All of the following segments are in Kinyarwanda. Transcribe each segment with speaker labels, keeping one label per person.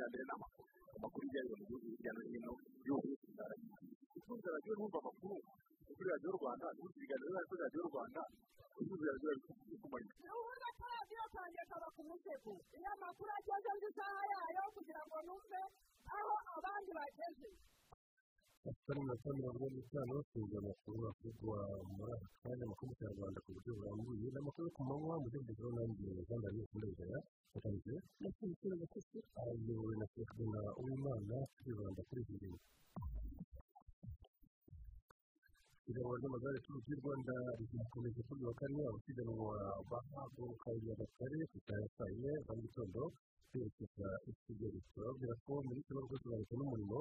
Speaker 1: cya mbere ni amakuru ijyanye mu gihugu hirya no hino yose ukunze radiyo numva amakuru kuri radiyo rwanda n'ubundi ibiganiro biba kuri radiyo rwanda ukunze radiyo biri ku manywa
Speaker 2: ubundi ko radiyo kanjye kaba ku musego iyo amakuru ageze mu isaha yayo kugira ngo numve aho abandi bageze
Speaker 3: mirongo itanu mirongo ine n'itanu tuzi amakuru avugwa muri aka kanya amakuru mu kinyarwanda ku buryo burambuye n'amakuru yo ku manywa mu gihugu cyo nanjye jean marie kundegaya yatangiye ndetse n'ikibazo cyose ayobowe na perezida uwimana turibanda kuri izi ngingo isiganwa ry'amagare turu ry'u rwanda rirakomeje kuri wa kane abasiganwa bahaguruka nyagatare ku isaha ya saa yine za mu gitondo berekeza i kigali turababwira ko kigo rwose ba leta n'umurimo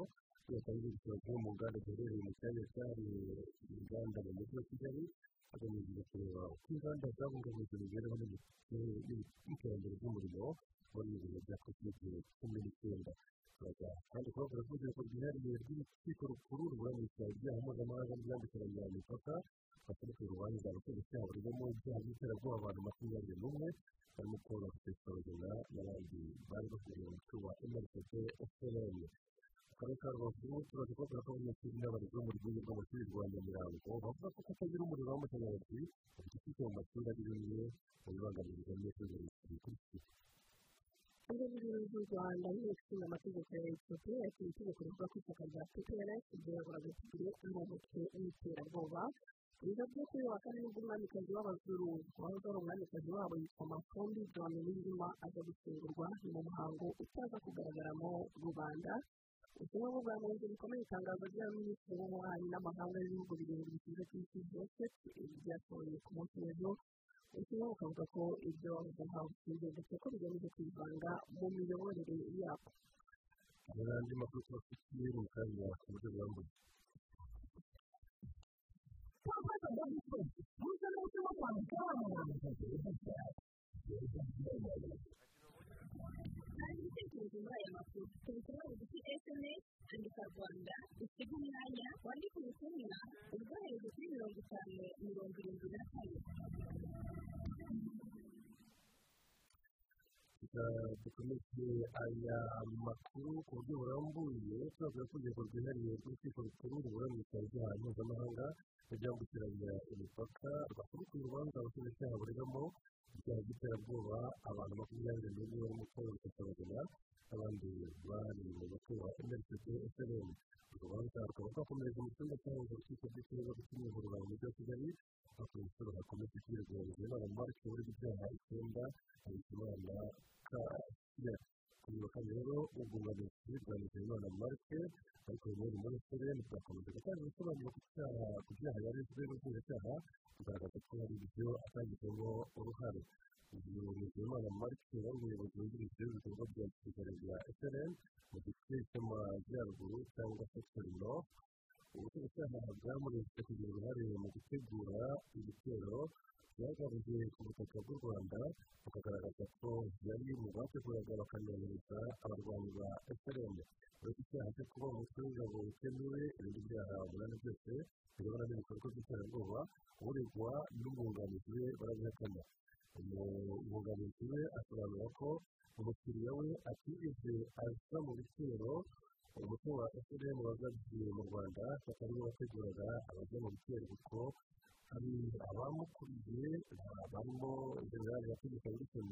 Speaker 3: yatangiye ikibazo mu nganda ziherereye mu cyanya cyahariwe inganda mu mujyi wa kigali hagamijwe kureba uko inganda zabungabunze imibereho n'iterambere ry'umurimo muri ibi bihe bya kovide cumi n'icyenda kandi kubabwira ko urubyiruko rwihariye rw'urukiko rukuru ruburanisha ibyaha mpuzamahanga byambukiranya bya mipaka baturutse urubanza abakoresha burimo ibyaha by'iterabwoba abantu makumyabiri n'umwe barimo paul rusesabagina n'abandi bari bahuriye mu mutwe wa mrcd frn akarere ka rubavu turaza kubabwira ko abanyeshuri n'abarezi bo mu rwego rw'amashuri rwa nyamirambo bavuga ko kutagira umuriro w'amashanyarazi bafite mu mashuri ari bimwe mu bibangamira abanyeshuri bikurikira
Speaker 4: urwego rw'u rwanda n'ishinga amategeko ya etiyopiya yakira itegeko rivuga ko ishyaka rya kugira ngo bagashyire umutwe w'iterabwoba biza byo kuri wa kane ni bwo umwamikazi w'abazuru wahoze ari umwamikazi wabo yitwa mafundi w'indima aza gushyingurwa ni mu muhango utaza kugaragaramo rubanda ubutumwa bwo bwanenze bikomeye itangazo rya minisitiri w'ububanyi n'amahanga y'ibihugu birindwi bikize ku isi byose byasohoye ku munsi w'ejo ubutumwa bukavuga ko ibyo ntawe usibye ndetse ko bigamije kwivanga mu miyoborere yabo
Speaker 3: hari n'andi makuru tubafitiye mu kanya ku buryo burambuye
Speaker 5: kandi ibitekerezo muri aya makuru tubikora bugufi sms andika rwanda usige umwanya wandike ubutumwa ubwohereze kuri mirongo itanu mirongo irindwi na kane
Speaker 3: dukomeje aya makuru ku buryo burambuye turavuga ko urwego rwihariye rw'urukiko rukuru ruburanisha ibyaha mpuzamahanga byambukiranya imipaka rwasubukuye urubanza abashinjacyaha baregamo ibyaha by'iterabwoba abantu makumyabiri n'umwe barimo paul rusesabagina n'abandi bari mu wa mrcd frn urubanza rukaba rwakomereza mu cyumba cyahoze urukiko rw'ikibazo cy'imihurura mu mujyi wa kigali aho nshuro hakomeje kwirwanya inama marike muri ibyaha icyenda habikimana kasiya kuri wa kane rero ubwunganizi bwa nizeyimana marike ariko muri muri frn bwakomeje gutanga ibisobanuro ku cyaha ku byaha yarezwe n'ubushinjacyaha kugaragaza ko hari ibyo atangizemo uruhare uyu nizeyimana marike wari umuyobozi wungirije w'ibikorwa bya gisirikare bya frn mu gice cy'amajyaruguru cyangwa se torino ubushinjacyaha bwamuretse kugira uruhare mu gutegura ibitero byagabije ku butaka bw'u rwanda bukagaragaza ko yari mu bateguraga bakanohereza abarwanyi ba frn uretse icyaha cyo kuba umutwe w'ingabo utemewe ibindi byaha umunani byose birebana n'ibikorwa by'iterabwoba uregwa n'umwunganizi we barabihakana umwunganizi we asobanura ko umukiriya we atigeze aza mu bitero umutwe wa fpr wagabye mu rwanda atari we wateguraga abajya mu bitero kuko abamukuriye barimo generali yategeka wilson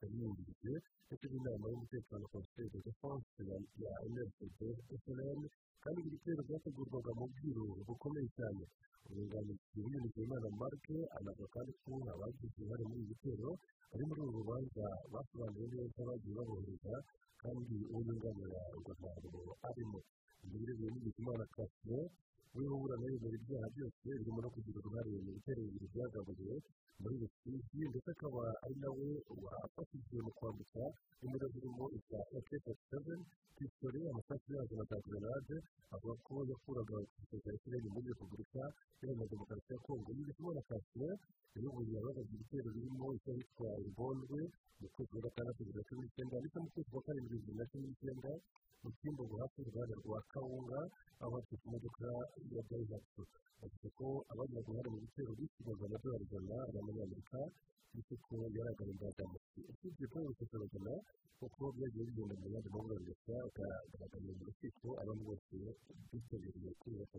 Speaker 3: yamwungirije ndetse n'inama y'umutekano conseil de défense ya mrcd frn kandi ibi bitero byategurwaga mu bwiru bukomeye cyane umwunganizi w'iyunizeyimana marike anavuga kandi ko abagize uruhare muri ibi bitero bari muri uru rubanza basobanuye neza bagiye babohereza kandi uwo yunganira ngo ntabwo arimo ibyo birebeye n'ibizimana kasiyo we uburana yemera ibyaha byose birimo no kugira uruhare mu bibiri byagabuye muri rusizi ndetse akaba ari nawe wafatishije mu kwambutsa imbere zirimo iza ak seveni pisitore amasasu yazo na za grenade avuga ko yakuraga igisirikare kinini muri repubulika iharanira demokarasi ya kongo y'ibizimana kasiyo yayoboye abagabye ibitero birimo icyo hitwa ribondwe mu kwezi kwa gatandatu bibiri na cumi n'icyenda ndetse mu kwezi kwa karindwi bibiri na cumi n'icyenda mu kimbogo hafi y'uruganda rwa kawunga aho bafite imodoka ya dayihatsu bavuga ko abagize uruhare mu bitero bishyurwaga amadolari ijana y'amanyamerika ndetse ko mu usibye paul rusesabagina kuko byagiye bigenda mu yandi maburanisha ukagaragara mu rukiko abantu bose bitabiriye kwiyubaka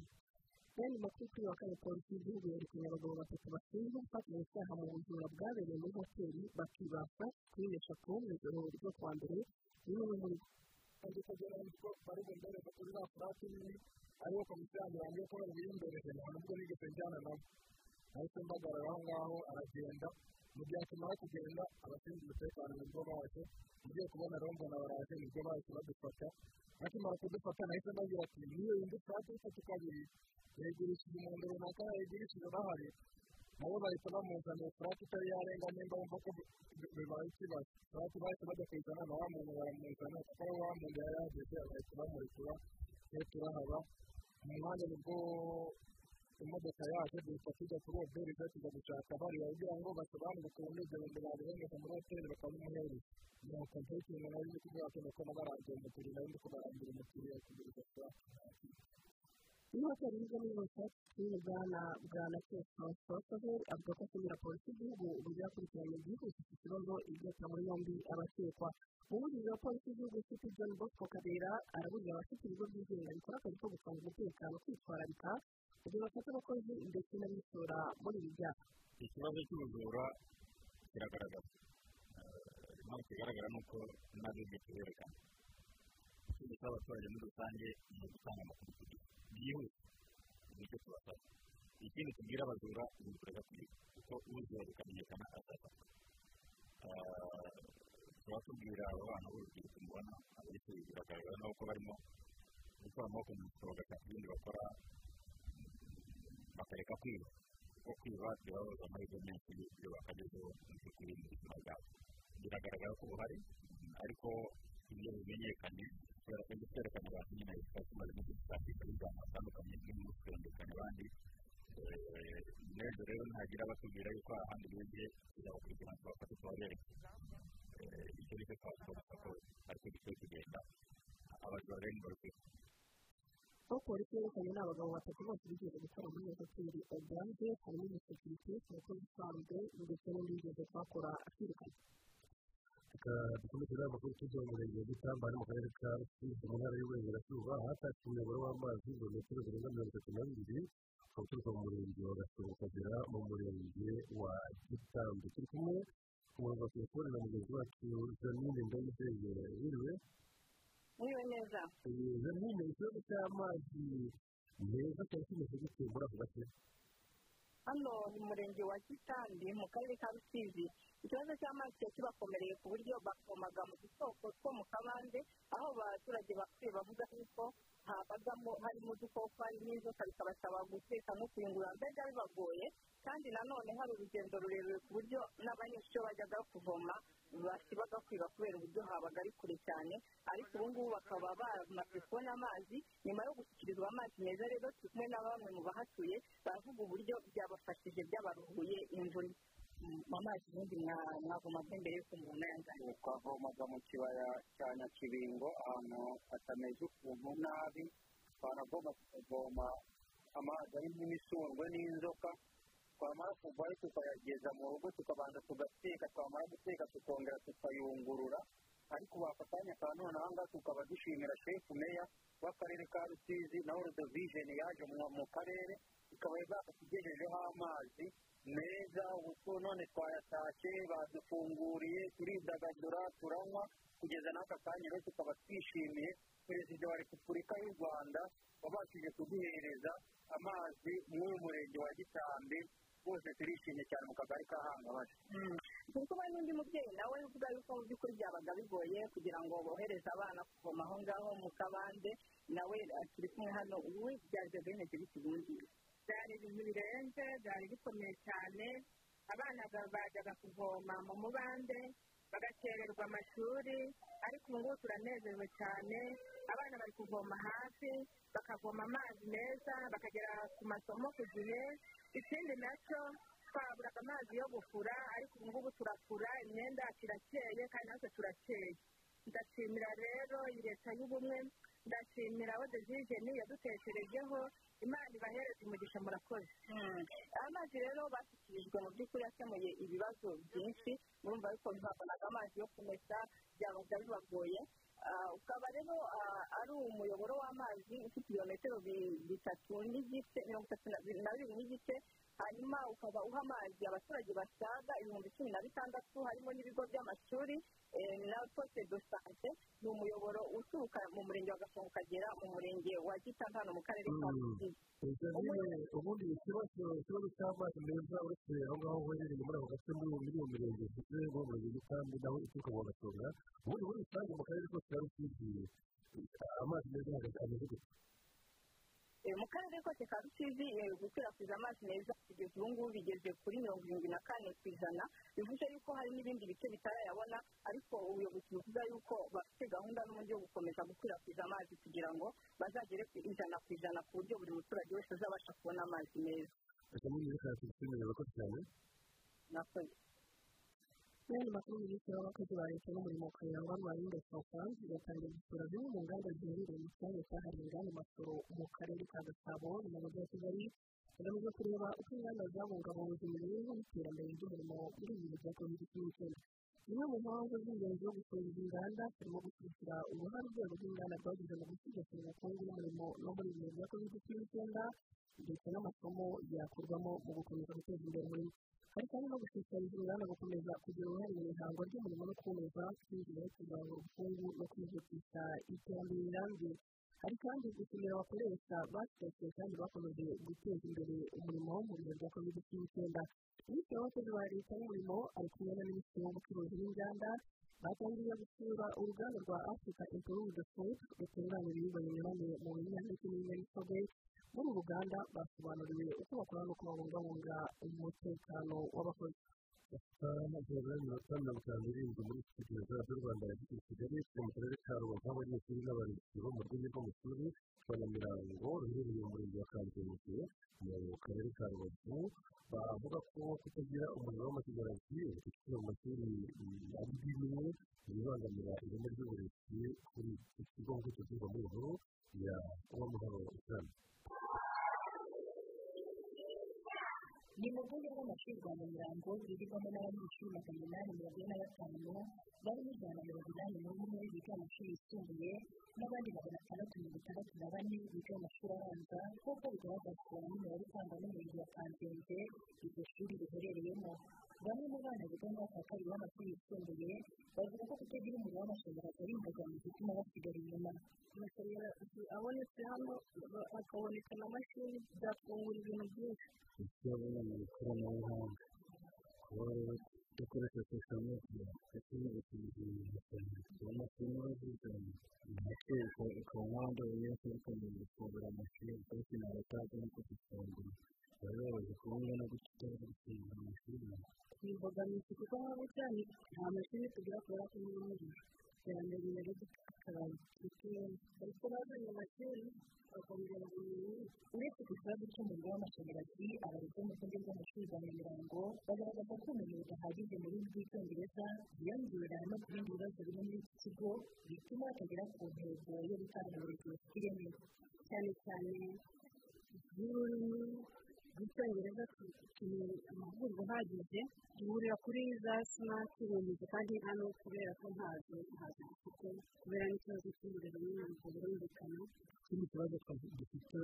Speaker 4: ayandi makuru kuri wa kane polisi y'igihugu yerekanye abagabo batatu bashinzwe gufatanya icyaha mu bujura bwabereye muri hoteli bakibasha kuri eshatu mu ijoro ryo kuwa mbere bimwe muri bo
Speaker 6: kugira ngo bari bumbereze kuri za furati nini ariyo komisiyo yanjye yanjye ko babiyimbereze nta nubwo nigeze njyana nabo nahise mpagarara aho ngaho aragenda mu gihe akimara kugenda abashinzwe umutekano ni bwo baje ugiye kubona rero mbona baraje ni bwo bahise badufata bakimara kudufata nahise mbabwira ati niyo yindi furati y'itatu kabiri yayigurishije umuntu runaka yayigurishije bahari nabo bahita bamuzanira furati itari yarenga nimba bumva ko bibaye ikibazo furati bahise bajya kuyizana na wa muntu baramuzana kuko wa muntu yari yahageze bahita bamurekura twe turahaba mu mwanya ni bwo imodoka yaje duhita tujya kuri hoteli tujya gushaka bariya kugira ngo basobanure ukuntu ibyo bintu babiboneka muri hoteli bakabimuhereza ni akampeyiti nari ndi kuvuga ko nuko nabarangiye umukiriya nari ndi kubarangira umukiriya kuguriza furati
Speaker 4: hoteli yiga muri hoteli bwana bwana sosoveri avuga ko ashimira polisi y'igihugu uburyo yakurikiranye byihuse iki kibazo igata muri yombi abakekwa umuvugizi wa polisi y'igihugu city john bosco kabera araburira abafite ibigo byigenga bikora akazi ko gucunga umutekano kwitwararika kugira bafate abakozi ndetse n'abisura muri ibi byaha
Speaker 7: ikibazo cy'ubujura kiragaragara impamvu kigaragara ni uko n'abibwe kiberekana ikindi cy'abaturage muri rusange ni ugutanga amakuru ku gihe byihuse ni cyo tubasaba ikindi tubwira abajura ni kwiga kuko ubujura bukamenyekana azafatwa tuba tubwira abo bana b'urubyiruko mubona ariko biragaragara nabo ko barimo gukora amaboko mu mufuka bagashaka ibindi bakora bakareka kwiba kuko kwiba bibabaza amahirwe menshi iyo bakagezeho mu by'ukuri mu buzima bwabo biragaragara ko buhari ariko iyo bimenyekanye kubera ko byerekana abantu nyine bikaba tumaze no gushakisha ibijyana bitandukanye birimo kwerekana abandi n'ejo rero ntagira abatubwira yuko ahandi bibye tuzabakurikirana tubafate tubabereke icyo ni cyo twakora ko ariko gikwiye kugenda abajura rero ni
Speaker 4: aho polisi yerekanye ni abagabo batatu bose bigeze gukora muri hoteli odange harimo umusekirite umukozi usanzwe ndetse n'undi wigeze kuhakora akirukana
Speaker 3: reka dukomeze inama kuri tujya mu murenge wa gitamba ari mu karere ka rusizi mu ntara y'uburengerazuba hatashywe umuyoboro w'amazi ibirometero birenga mirongo itatu na bibiri ukaba uturuka mu murenge wa gasoro ukagera mu murenge wa gitambi turi kumwe ku murongo wa telefone na mugenzi wacu janine ndayizeye wiriwe
Speaker 2: mwiwe neza
Speaker 3: janine ikibazo cy'amazi meza cyari kimeze gute muri ako gace
Speaker 2: hano ni murenge wa gitambi mu karere ka rusizi. Ikibazo cy'amazi kiba kibakomereye ku buryo bavomaga mu dusoko two mu kabande aho abaturage bakwiye bavuga yuko habagamo harimo udukoko harimo inzoka bikabasaba guteka no kuyungurura. Mbega bibagoye kandi nanone hari urugendo rurerure ku buryo n'abanyeshuri bajyaga kuvoma basibaga kwiba kubera uburyo habaga ari kure cyane. Ariko ubu ngubu bakaba bamaze kubona amazi nyuma yo gushyikirizwa amazi meza rero turi kumwe na bamwe mu bahatuye baravuga uburyo byabafashije byabaruhuye imvune amazi ubundi mwavomaga mbere y'uko umuntu ayangana
Speaker 8: twavomaga mu kibaya cya nyakibingo ahantu hatameze ukuntu nabi twanagomba tukavoma amazi arimo imisundwe n'inzoka twamara kuvayo tukayageza mu rugo tukabanza tugateka twamara guteka tukongera tukayungurura. Ariko bafatanya ka none aha ngaha tukaba dushimira shefu meya w'akarere ka rusizi na world vision yaje mu karere ikaba yatugejejeho amazi meza ubu none twayatashye badufunguriye turidagadura turanywa kugeza n'aka kanya rero tukaba twishimiye perezida wa repubulika y'u rwanda wabashije kuduhereza amazi muri murenge wa gitambi rwose turishimye cyane mu kagari ka hangabasha
Speaker 2: turi kumwe n'undi mubyeyi nawe uvuga yuko mu by'ukuri byabaga bigoye kugira ngo bohereze abana kuvoma aho ngaho mu kabande. Nawe turi kumwe hano ubu byajyaga bimeze biti ubundi byari ibintu birenze byari bikomeye cyane. Abana bajyaga kuvoma mu mubande bagakererwa amashuri ariko ubu ngubu turanezerewe cyane. Abana bari kuvoma hafi bakavoma amazi meza bakagera ku masomo ku gihe. Ikindi na cyo twaburaga amazi yo gufura ariko ubu ngubu turafura imyenda yacu irakeye kandi natwe turakeye. Ndashimira rero leta y'ubumwe ndashimira abo dezigeni yadutekerejeho imana ibahereza umugisha murakoze. Amazi rero bashyikirijwe mu by'ukuri yakemuye ibibazo byinshi murumva yuko ntibabonaga amazi yo kumesa byabaga bibagoye. Ukaba rero ari umuyoboro w'amazi ufite ibirometero bitatu n'igice mirongo itatu na bibiri n'igice hanyuma ukaba uha amazi abaturage basaga ibihumbi cumi na bitandatu harimo n'ibigo by'amashuri na poste de sante ni umuyoboro uturuka mu murenge wa gasongo ukagera mu murenge wa gitanga hano mu karere ka rusizi.
Speaker 3: Ubundi ikibazo ikibazo cy'amazi meza uretse aho ngaho uherereye muri ako gace muri uwo mirenge ufite muri murenge gitambi naho ituruka mu gasonga ubundi muri rusange mu karere kose ka rusizi amazi meza ameze gute?
Speaker 2: Mu karere kose ka rusizi gukwirakwiza amazi meza kugeza ubu ngubu bigeze kuri mirongo irindwi na kane ku ijana. Bivuze yuko hari n'ibindi bice bitarayabona ariko ubuyobozi buvuga yuko bafite gahunda n'uburyo yo gukomeza gukwirakwiza amazi kugira ngo bazagere ku ijana ku ijana ku buryo buri muturage wese azabasha kubona amazi meza
Speaker 3: reka muri reka tubishimire abakozi cyane
Speaker 2: nakoze
Speaker 4: n'andi makuru minisitiri w'abakozi ba leta n'umurimo kayangwa rwarinda sofansi yatangiye gusura zimwe mu nganda ziherereye mu cyanya cyahariwe inganda masoro mu karere ka gasabo mu mujyi wa kigali hagamijwe kureba uko inganda zabungabunze imibereho n'iterambere ry'umurimo muri ibi bihe bya kovide cumi n'icyenda zimwe mu mpamvu z'ingenzi zo gusura izi nganda harimo gushyigikira uruhare urwego rw'inganda rwagize mu gusigasira ubukungu n'umurimo no muri bihe bya kovide cumi n'icyenda ndetse n'amasomo yakurwamo mu gukomeza guteza imbere umurimo. Hari kandi no gushishikariza inganda gukomeza kugira uruhare mu ihangwa ry'umurimo no kuboneza kwinjira no kuzamura ubukungu no kwihutisha iterambere rirambye. Hari kandi gushimira abakoresha basigaye kandi bakomeje guteza imbere umurimo mu bihe bya kovide cumi n'icyenda minisitiri w'abakozi ba leta n'umurimo ari kumwe na minisitiri w'ubucuruzi n'inganda batangiye gusura uruganda rwa afurika impuruvude fudu rutunganya ibiribwa binyuranye mu binyampeke n'ibinyamisogwe muri uru ruganda basobanuriwe uko bakora no kubungabunga umutekano w'abakozi.
Speaker 3: Y'iminota mirongo itanu n'irindwi muri studio z'u rwanda yagiye kigali turi mu karere ka rubavu aho abanyeshuri n'abarezi bo mu rwego rw'amashuri rwa nyamirango ruherereye mu murenge wa kanzenze mu karere ka rubavu bavuga ko kutagira umuriro w'amashanyarazi ufite mu mashuri ari bimwe bibangamira ireme ry'uburezi kuri iki kigo nk'uko tubyumva muri nkuru ya uwamuhoro islam
Speaker 5: ni mu rwego rw'amashuri rwa nyamirango rwigirwamo n'abanyeshuri magana inani mirongo ine na batanu barimo ijana mirongo inani n'umwe biga amashuri yisumbuye n'abandi magana atandatu mirongo itandatu na bane biga amashuri abanza nk'uko bigaragazwa n'imibare itangwa n'umurenge wa kanzenze iryo shuri riherereyemo bamwe mu bana biga mu mwaka wa kabiri w'amashuri yisumbuye bavuga ko kutagira umuriro w'amashanyarazi ari imbogamizi ituma basigara inyuma
Speaker 2: amashanyarazi abonetse hano hakaboneka n'amashini byafungura ibintu byinshi
Speaker 7: ikibazo ni ikoranabuhanga kuba rero dukoresha tekinoloji ndetse n'ubucuruzi tubona kimwe zizanye natwe ukaba n'abandi banyeshuri ukomeza gufungura amashuri ariko nta batazi no kuzifungura biba bibabaje kubona no gutera gufungura amashuri
Speaker 2: imbogamizi kuko nk'ubu cyane nta mashini tugira kubera ko n'ibindi iterambere rero tukaba dukeya ariko bazanye amashuri bakongera ubumenyi
Speaker 5: uretse ku kibazo cy'umuriro w'amashanyarazi abarezi mu rwego rw'amashuri rwa nyamirango bagaragaza ko ubumenyi budahagije mu rurimi rw'icyongereza byiyongera no ku bindi bibazo biri muri iki kigo bituma batagera ku ntego yo gutanga uburezi bufite ireme
Speaker 2: cyane cyane n'ururimi rw'icyongereza dukeneye amahugurwa ahagije duhurira kuri za simati remezo kandi hano kubera ko ntazo ntazo dufite kubera n'ikibazo cy'umuriro ntabwo birumvikana
Speaker 9: ikindi kibazo dufite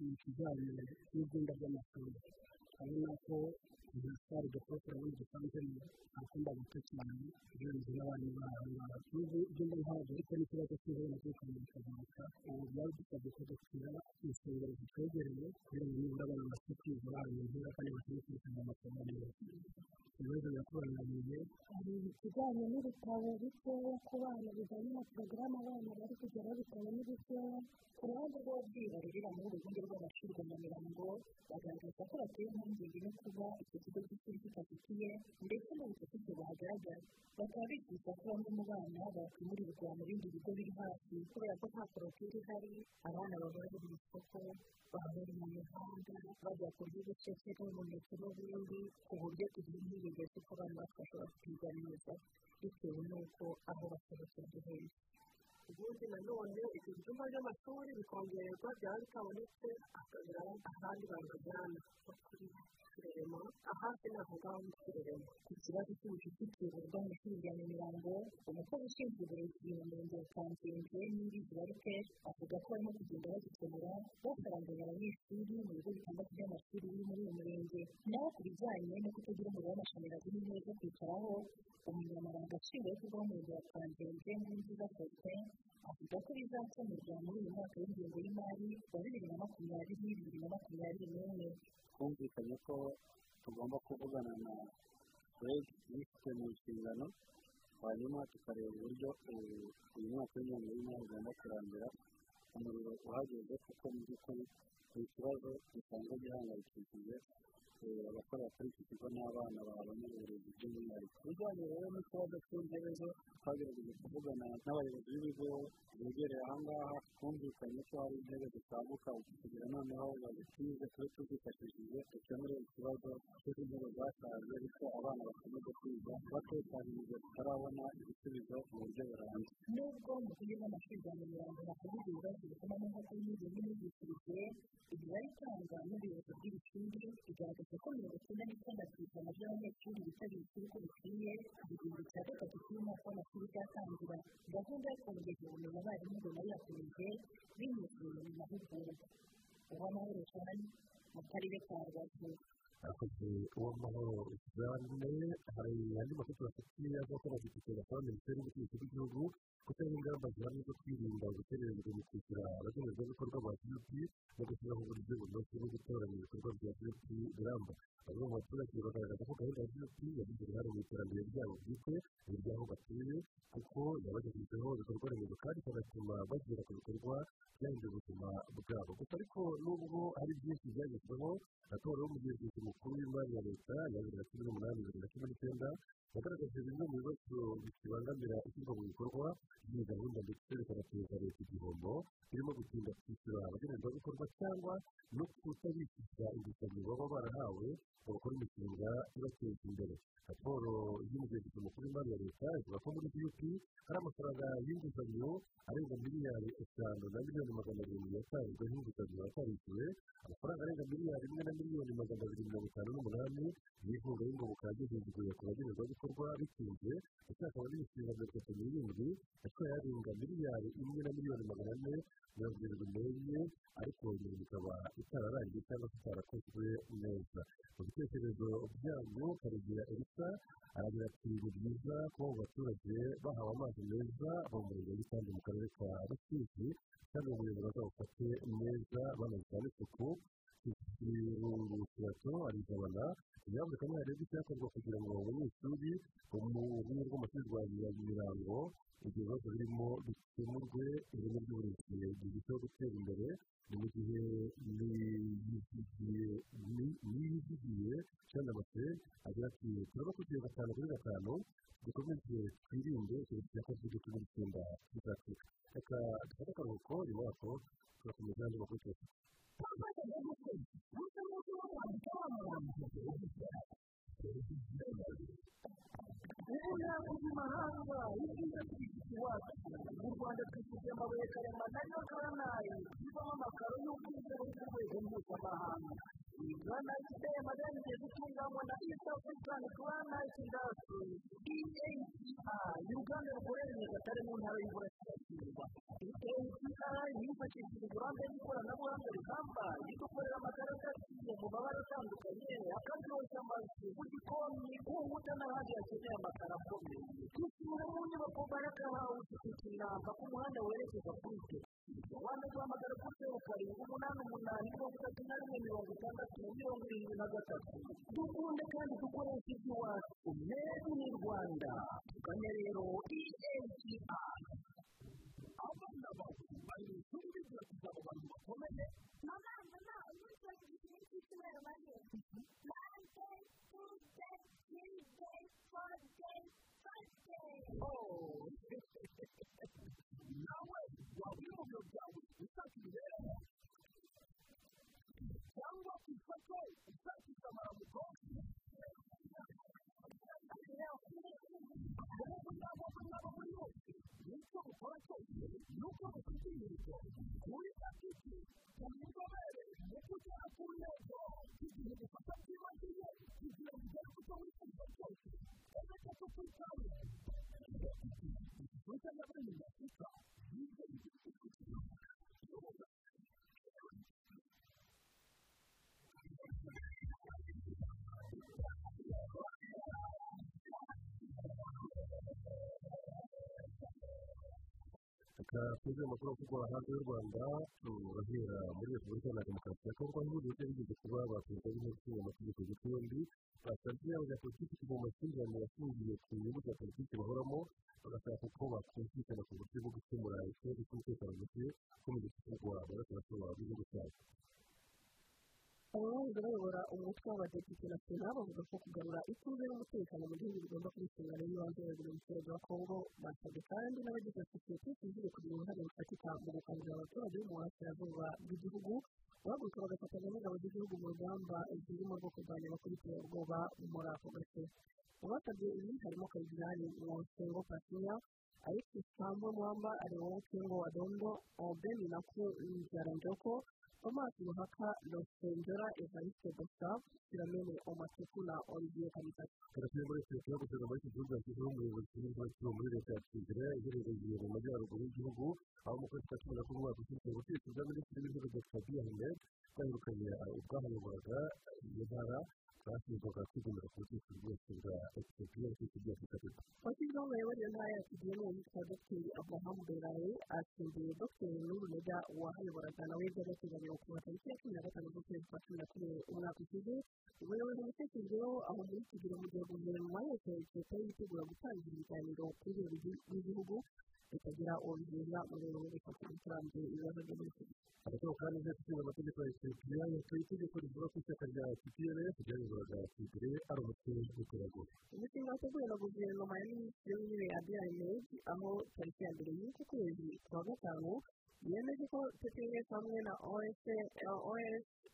Speaker 9: ni ikijyanye n'ibyumba by'amashuri urabona ko de poroferi muri dusanzwe akunda guto cyane ugereranyije n'abandi bana n'ubu ibyumba ntabwo ariko n'ikibazo cy'ihuriro ry'ukuntu bikazamuka ubu byaba dusabye ko dushyira insengero zitwegereye kugira ngo nibura abana bafite kwivura ahantu heza kandi bakwiye kwitabira amasomo neza ibibazo birakubangamye
Speaker 2: hari ikijyanye n'ibitabo bikeya ku bana bijyanye na porogaramu abana bari kugeraho ibitabo ni bikeya
Speaker 5: ku ruhande rw'ababyeyi barerera muri uru rwunge rw'amashuri rwa nyamirango bagaragaza ko bateye impungenge no kuba icyo kigo cy'ishuri kitafitiye ndetse n'ubucucike buhagaragara bakaba bifuza ko bamwe mu bana bakwimurirwa mu bindi bigo biri hafi kubera ko nta korotire ihari abana bari mu isoko baba bari mu mihanda bajya kurya ubucece n'umuneke n'ibindi ku buryo tugira impungenge z'uko abana bashobora kwiga neza bitewe n'uko aho basohokera ari heza
Speaker 4: ubundi nanone ibyo byumba by'amashuri bikongerwa byaba bitabonetse hakagira ahandi babajyana kirerema ahandi naho ngaho muri kirerema
Speaker 5: ku kibazo cy'ubucucike bw'amashuri ya nyamirambo umukozi ushinzwe uburezi mu murenge wa kanzenze n'indi baruke avuga ko barimo kugenda bagikemura basaranganya abanyeshuri mu bigo bitandatu by'amashuri biri muri uyu murenge naho ku bijyanye no kutagira umuriro w'amashanyarazi n'intebe zo kwicaraho umunyamabanga nshingwabikorwa w'umurenge wa kanzenze nkurunziza faustin avuga ko bizakemurwa muri uyu mwaka w'ingengo y'imari wa bibiri na makumyabiri bibiri na makumyabiri n'umwe
Speaker 10: twumvikanye ko tugomba kuvugana na reg ifite mu nshingano hanyuma tukareba uburyo uyu mwaka w'ingengo y'imari ugomba kurangira umuriro uhageze kuko mu by'ukuri ni ikibazo gisanzwe gihangayikishije abakorera kuri iki kigo n'abana babona uburezi by'umwihariko bijyanye rero n'ikibazo cy'intebe zo twagerageje kuvugana n'abayobozi b'ibigo begereye aha ngaha twumvikanye ko hari intebe zisaguka kugira noneho bazitize tube tuzifashishije dukemure ikibazo cy'uko intebe zashaje bityo abana bakomeze kwiga batekanirijwe tutarabona ibisubizo mu buryo burambye.
Speaker 5: Nubwo mu kigo cy'amashuri ya nyamirambo hakorerwa ibibazo bituma kuri n'ibyo n'imyigishirize imibare itangwa n'ubuyobozi bw'iri shuri igaragaza ko mirongo icyenda n'icyenda ku ijana by'abanyeshuri bitabira ishuri uko bikwiye igihembwe cya gatatu cy'umwaka w'amashuri cyatangira gahunda yo kongera ubumenyi abarimu ngo yakomeje binyuze mu mahugurwa uwamahoro cyane mu karere ka rubavu
Speaker 3: akoze uwamahoro jeanne hari andi makuru tubafitiye avuga ko abadepite basaba minisiteri y'ubutegetsi bw'igihugu gutera ingamba zihamye zo kwirinda gukererwa mu kwishyura abagenerwabikorwa ba vup no gushyiraho uburyo bunoze bwo gutoranya ibikorwa bya vup biramba bamwe mu baturage bagaragaza ko gahunda ya vup yagize uruhare mu iterambere ryabo bwite iry'aho batuye kuko yabagejejeho ibikorwa remezo kandi ikanatuma bagera ku bikorwa byahinduye ubuzima bwabo gusa ariko nubwo hari byinshi byagezweho raporo y'umugenzuzi mukuru w'imari ya leta ya bibiri na cumi n'umunani bibiri na cumi n'icyenda yagaragaje bimwe mu bibazo bikibangamira ishyirwa mu bikorwa by'iyi gahunda ndetse bikanateza leta igihombo birimo gutinda kwishyura abagenerwabikorwa cyangwa no kutabishyuza inguzanyo baba barahawe ngo bakore imishinga ibateza imbere raporo y'umugenzuzi mukuru w'imari ya leta ivuga ko muri vup hari amafaranga y'inguzanyo arenga miliyari eshanu na miliyoni magana arindwi yatanzwe nk'inguzanyo atarishyuwe amafaranga arenga miliyari imwe na miliyoni magana abiri mirongo itanu n'umunani y'inkunga y'ingoboka yagejejwe ku bagenerwabikorwa bitinze ndetse hakaba n'imishinga mirongo itatu n'irindwi yatwaye arenga miliyari imwe na miliyoni magana ane mirongo irindwi n'enye ariko nyuma ikaba itararangiye cyangwa se itarakozwe neza mu bitekerezo byanyu karegeya elisa aragira ati ni byiza kuba mu baturage bahawe amazi meza mu murenge w'itambi
Speaker 11: karanayi zivamo amakaro y'ubwiza buri ku rwego mpuzamahanga iyi granite iteye amarangi gutunganywa na east african granite industry eaci ni uruganda rukorera i nyagatare mu ntara y'uburasirazuba eaci yifashishije uburambe n'ikoranabuhanga rihambaye idukorera amakaro agiye mu mabara atandukanye akaryoshya amazu mu gikoni ku nkuta n'ahandi hakeneye amakaro akomeye dusura mu nyubako baraka hawuzi ku kinamba ku muhanda werekeza kuri
Speaker 3: reka tuze amakuru avugwa hanze y'u rwanda turahera muri repubulika ya demokarasi ya kongo aho byari bigeze kuba baperezida b'inteko ishinga amategeko yombi basabye abanyapolitiki mu makimbirane yashingiye ku nyungu za politiki bahoramo bagashaka uko bakumvikana ku buryo bwo gukemura ikibazo cy'umutekano muke ukomeje kuvugwa mu burasirazuba bw'igihugu cyacu
Speaker 4: abayobozi bayobora umutwe w'abadepite na sena bavuga ko kugarura ituze n'umutekano mu gihugu bigomba kuba inshingano y'ibanze ya buri muturage wa kongo basabwe kandi n'abagize sosiyete sivile kugira uruhare rufatika mu gukangurira abaturage bo mu burasirazuba bw'igihugu guhaguruka bagafatanya n'ingabo z'igihugu mu rugamba zirimo rwo kurwanya abakurikiye ubwoba muri ako gace mu basabye ibi harimo kayizari nsengo pasiya alexis sambo mwamba arewo kengo wadondo obeni naku nzaranjoko thomas ruhaka rosengera evariste gustave siramene omatuku na olivier kamitasi
Speaker 3: karasiye muri etiyopiya gusanga muri iki gihugu yashyizeho umuyobozi w'inzibacyuho muri leta ya kigere iherereye mu majyaruguru y'igihugu aho mu kwezi kwa cumi na kumwe umwaka ushinzwe ubutegetsi bwa minisitiri w'intebe dr abiy ahmed bwahirukanye ubwahayoboraga iyo ntara bwashinjwaga kwigomera ku butegetsi bwose bwa etiyopiya n'ubutegetsi bwa afurika y'epfo
Speaker 4: washyizweho umuyobozi w'intara ya kigeme witwa dr abraham beraye asimbuye dr nurunega wahayoboraga nawe by'agateganyo ku matariki ya cumi na gatanu z'ukwezi kwa cumi na kumwe umwaka ushize ubuyobozi butekerejeho aho muri kigero mu gihe guverinoma yose etiyopiya yitegura gutangira ibiganiro ku rwego rw'igihugu bitagira uwo biheza mu rwego rwo gufata umuturage ibibazo
Speaker 3: agatsiko kandi inteko ishinga amategeko ya etiyopiya yatoye itegeko rivuga ko ishyaka rya tprs ryayoboraga tigre ari umutwe w'iterabwoba.
Speaker 4: Umushinga wateguwe na guverinoma ya minisitiri w'intebe abiy ahmed aho tariki ya mbere y'uku kwezi kwa gatanu yemeje ko tprs hamwe na os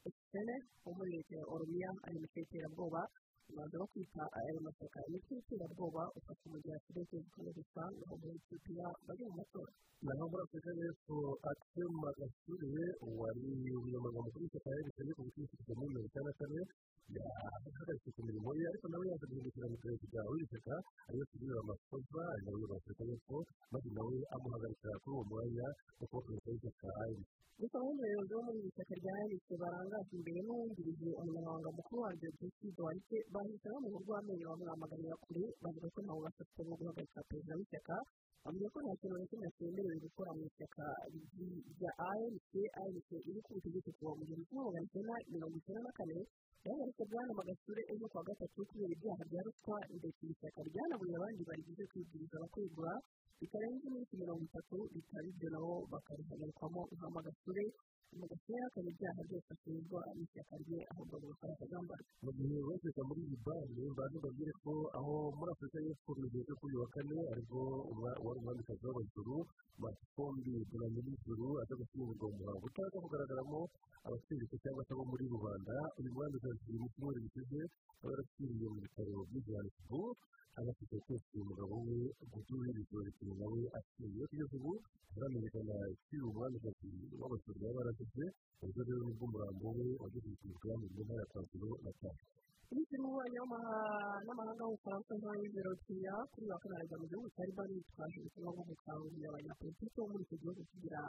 Speaker 4: os sene wo muri leta ya oromiya ari mu cy'iterabwoba umwanzuro wo kwita aya mashyaka imitwe y'iterabwoba ufasha mu gihe hasigaye ukwezi kumwe gusa naho muri etiyopiya bari mu matora
Speaker 3: naho muri afurika y'epfo akisemu magasure wari umunyamabanga mukuru w'ishyaka yerekanye ku butegetsi kuva muri mirongo icyenda na kane yahagaritse ku mirimo ye ariko nawe yaje guhindukira mu perezida w'iri shyaka ariyo kugirira amakosa nawe wa afurika y'epfo maze nawe amuhagarika kuri uwo mwanya kuba perezida w'ishyaka ayirisi
Speaker 4: gusa mu bayobozi bo muri iri shyaka rya ayirisi barangajwe imbere n'uwungirije umunyamabanga mukuru waryo jesi duwarite bahise bamuha urw'amenyo bamwamaganira kure bavuga ko ntawe bwo guhagarika perezida w'ishyaka bavuga ko nta kintu na kimwe cyemerewe gukora mu ishyaka rya anc anc iri ku butegetsi kuva mu kimwe magana cyenda mirongo icyenda na kane yahagaritse bwana magasure ejo kuwa gatatu kubera ibyaha bya ruswa ndetse iri shyaka ryanabuye abandi barigize kwibwiriza abakwegura bitarenze iminsi mirongo itatu bitaba ibyo nabo bakarihagarikwamo nka magasure magasure yahakana ibyaha byose ashinjwa n'ishyaka rye ahubwo agakora akagambana
Speaker 3: mu gihe wese muri libani mbanza mbabwire ko aho muri afurika y'epfo mu gihe cyo kuri uyu wa kane ari bwo wari umwamikazi w'abajuru matikombi dunamirijuru aza gushyingurwa mu muhango utaza kugaragaramo abatsindika cyangwa se abo muri rubanda uyu mwamikazi mu cyumweru gishize aba yarapfiriye mu bitaro by'ijohannesburg anafite twese umugabo we guturizwa bituma nawe apfuye kugeza ubu ntaramenyekana ikiri umwamikazi w'abajuru yaba yaragize ubwo rero ni bwo umurambo we bwami mu ntara ya kwazulu natal
Speaker 4: minisitiri w'ububanyi n'amahanga w'ubufaransa jean yves rotiya kuri wa kane mu gihugu cya libani yitwaje ubutumwa bwo gukangurira abanyapolitiki bo muri icyo gihugu kugira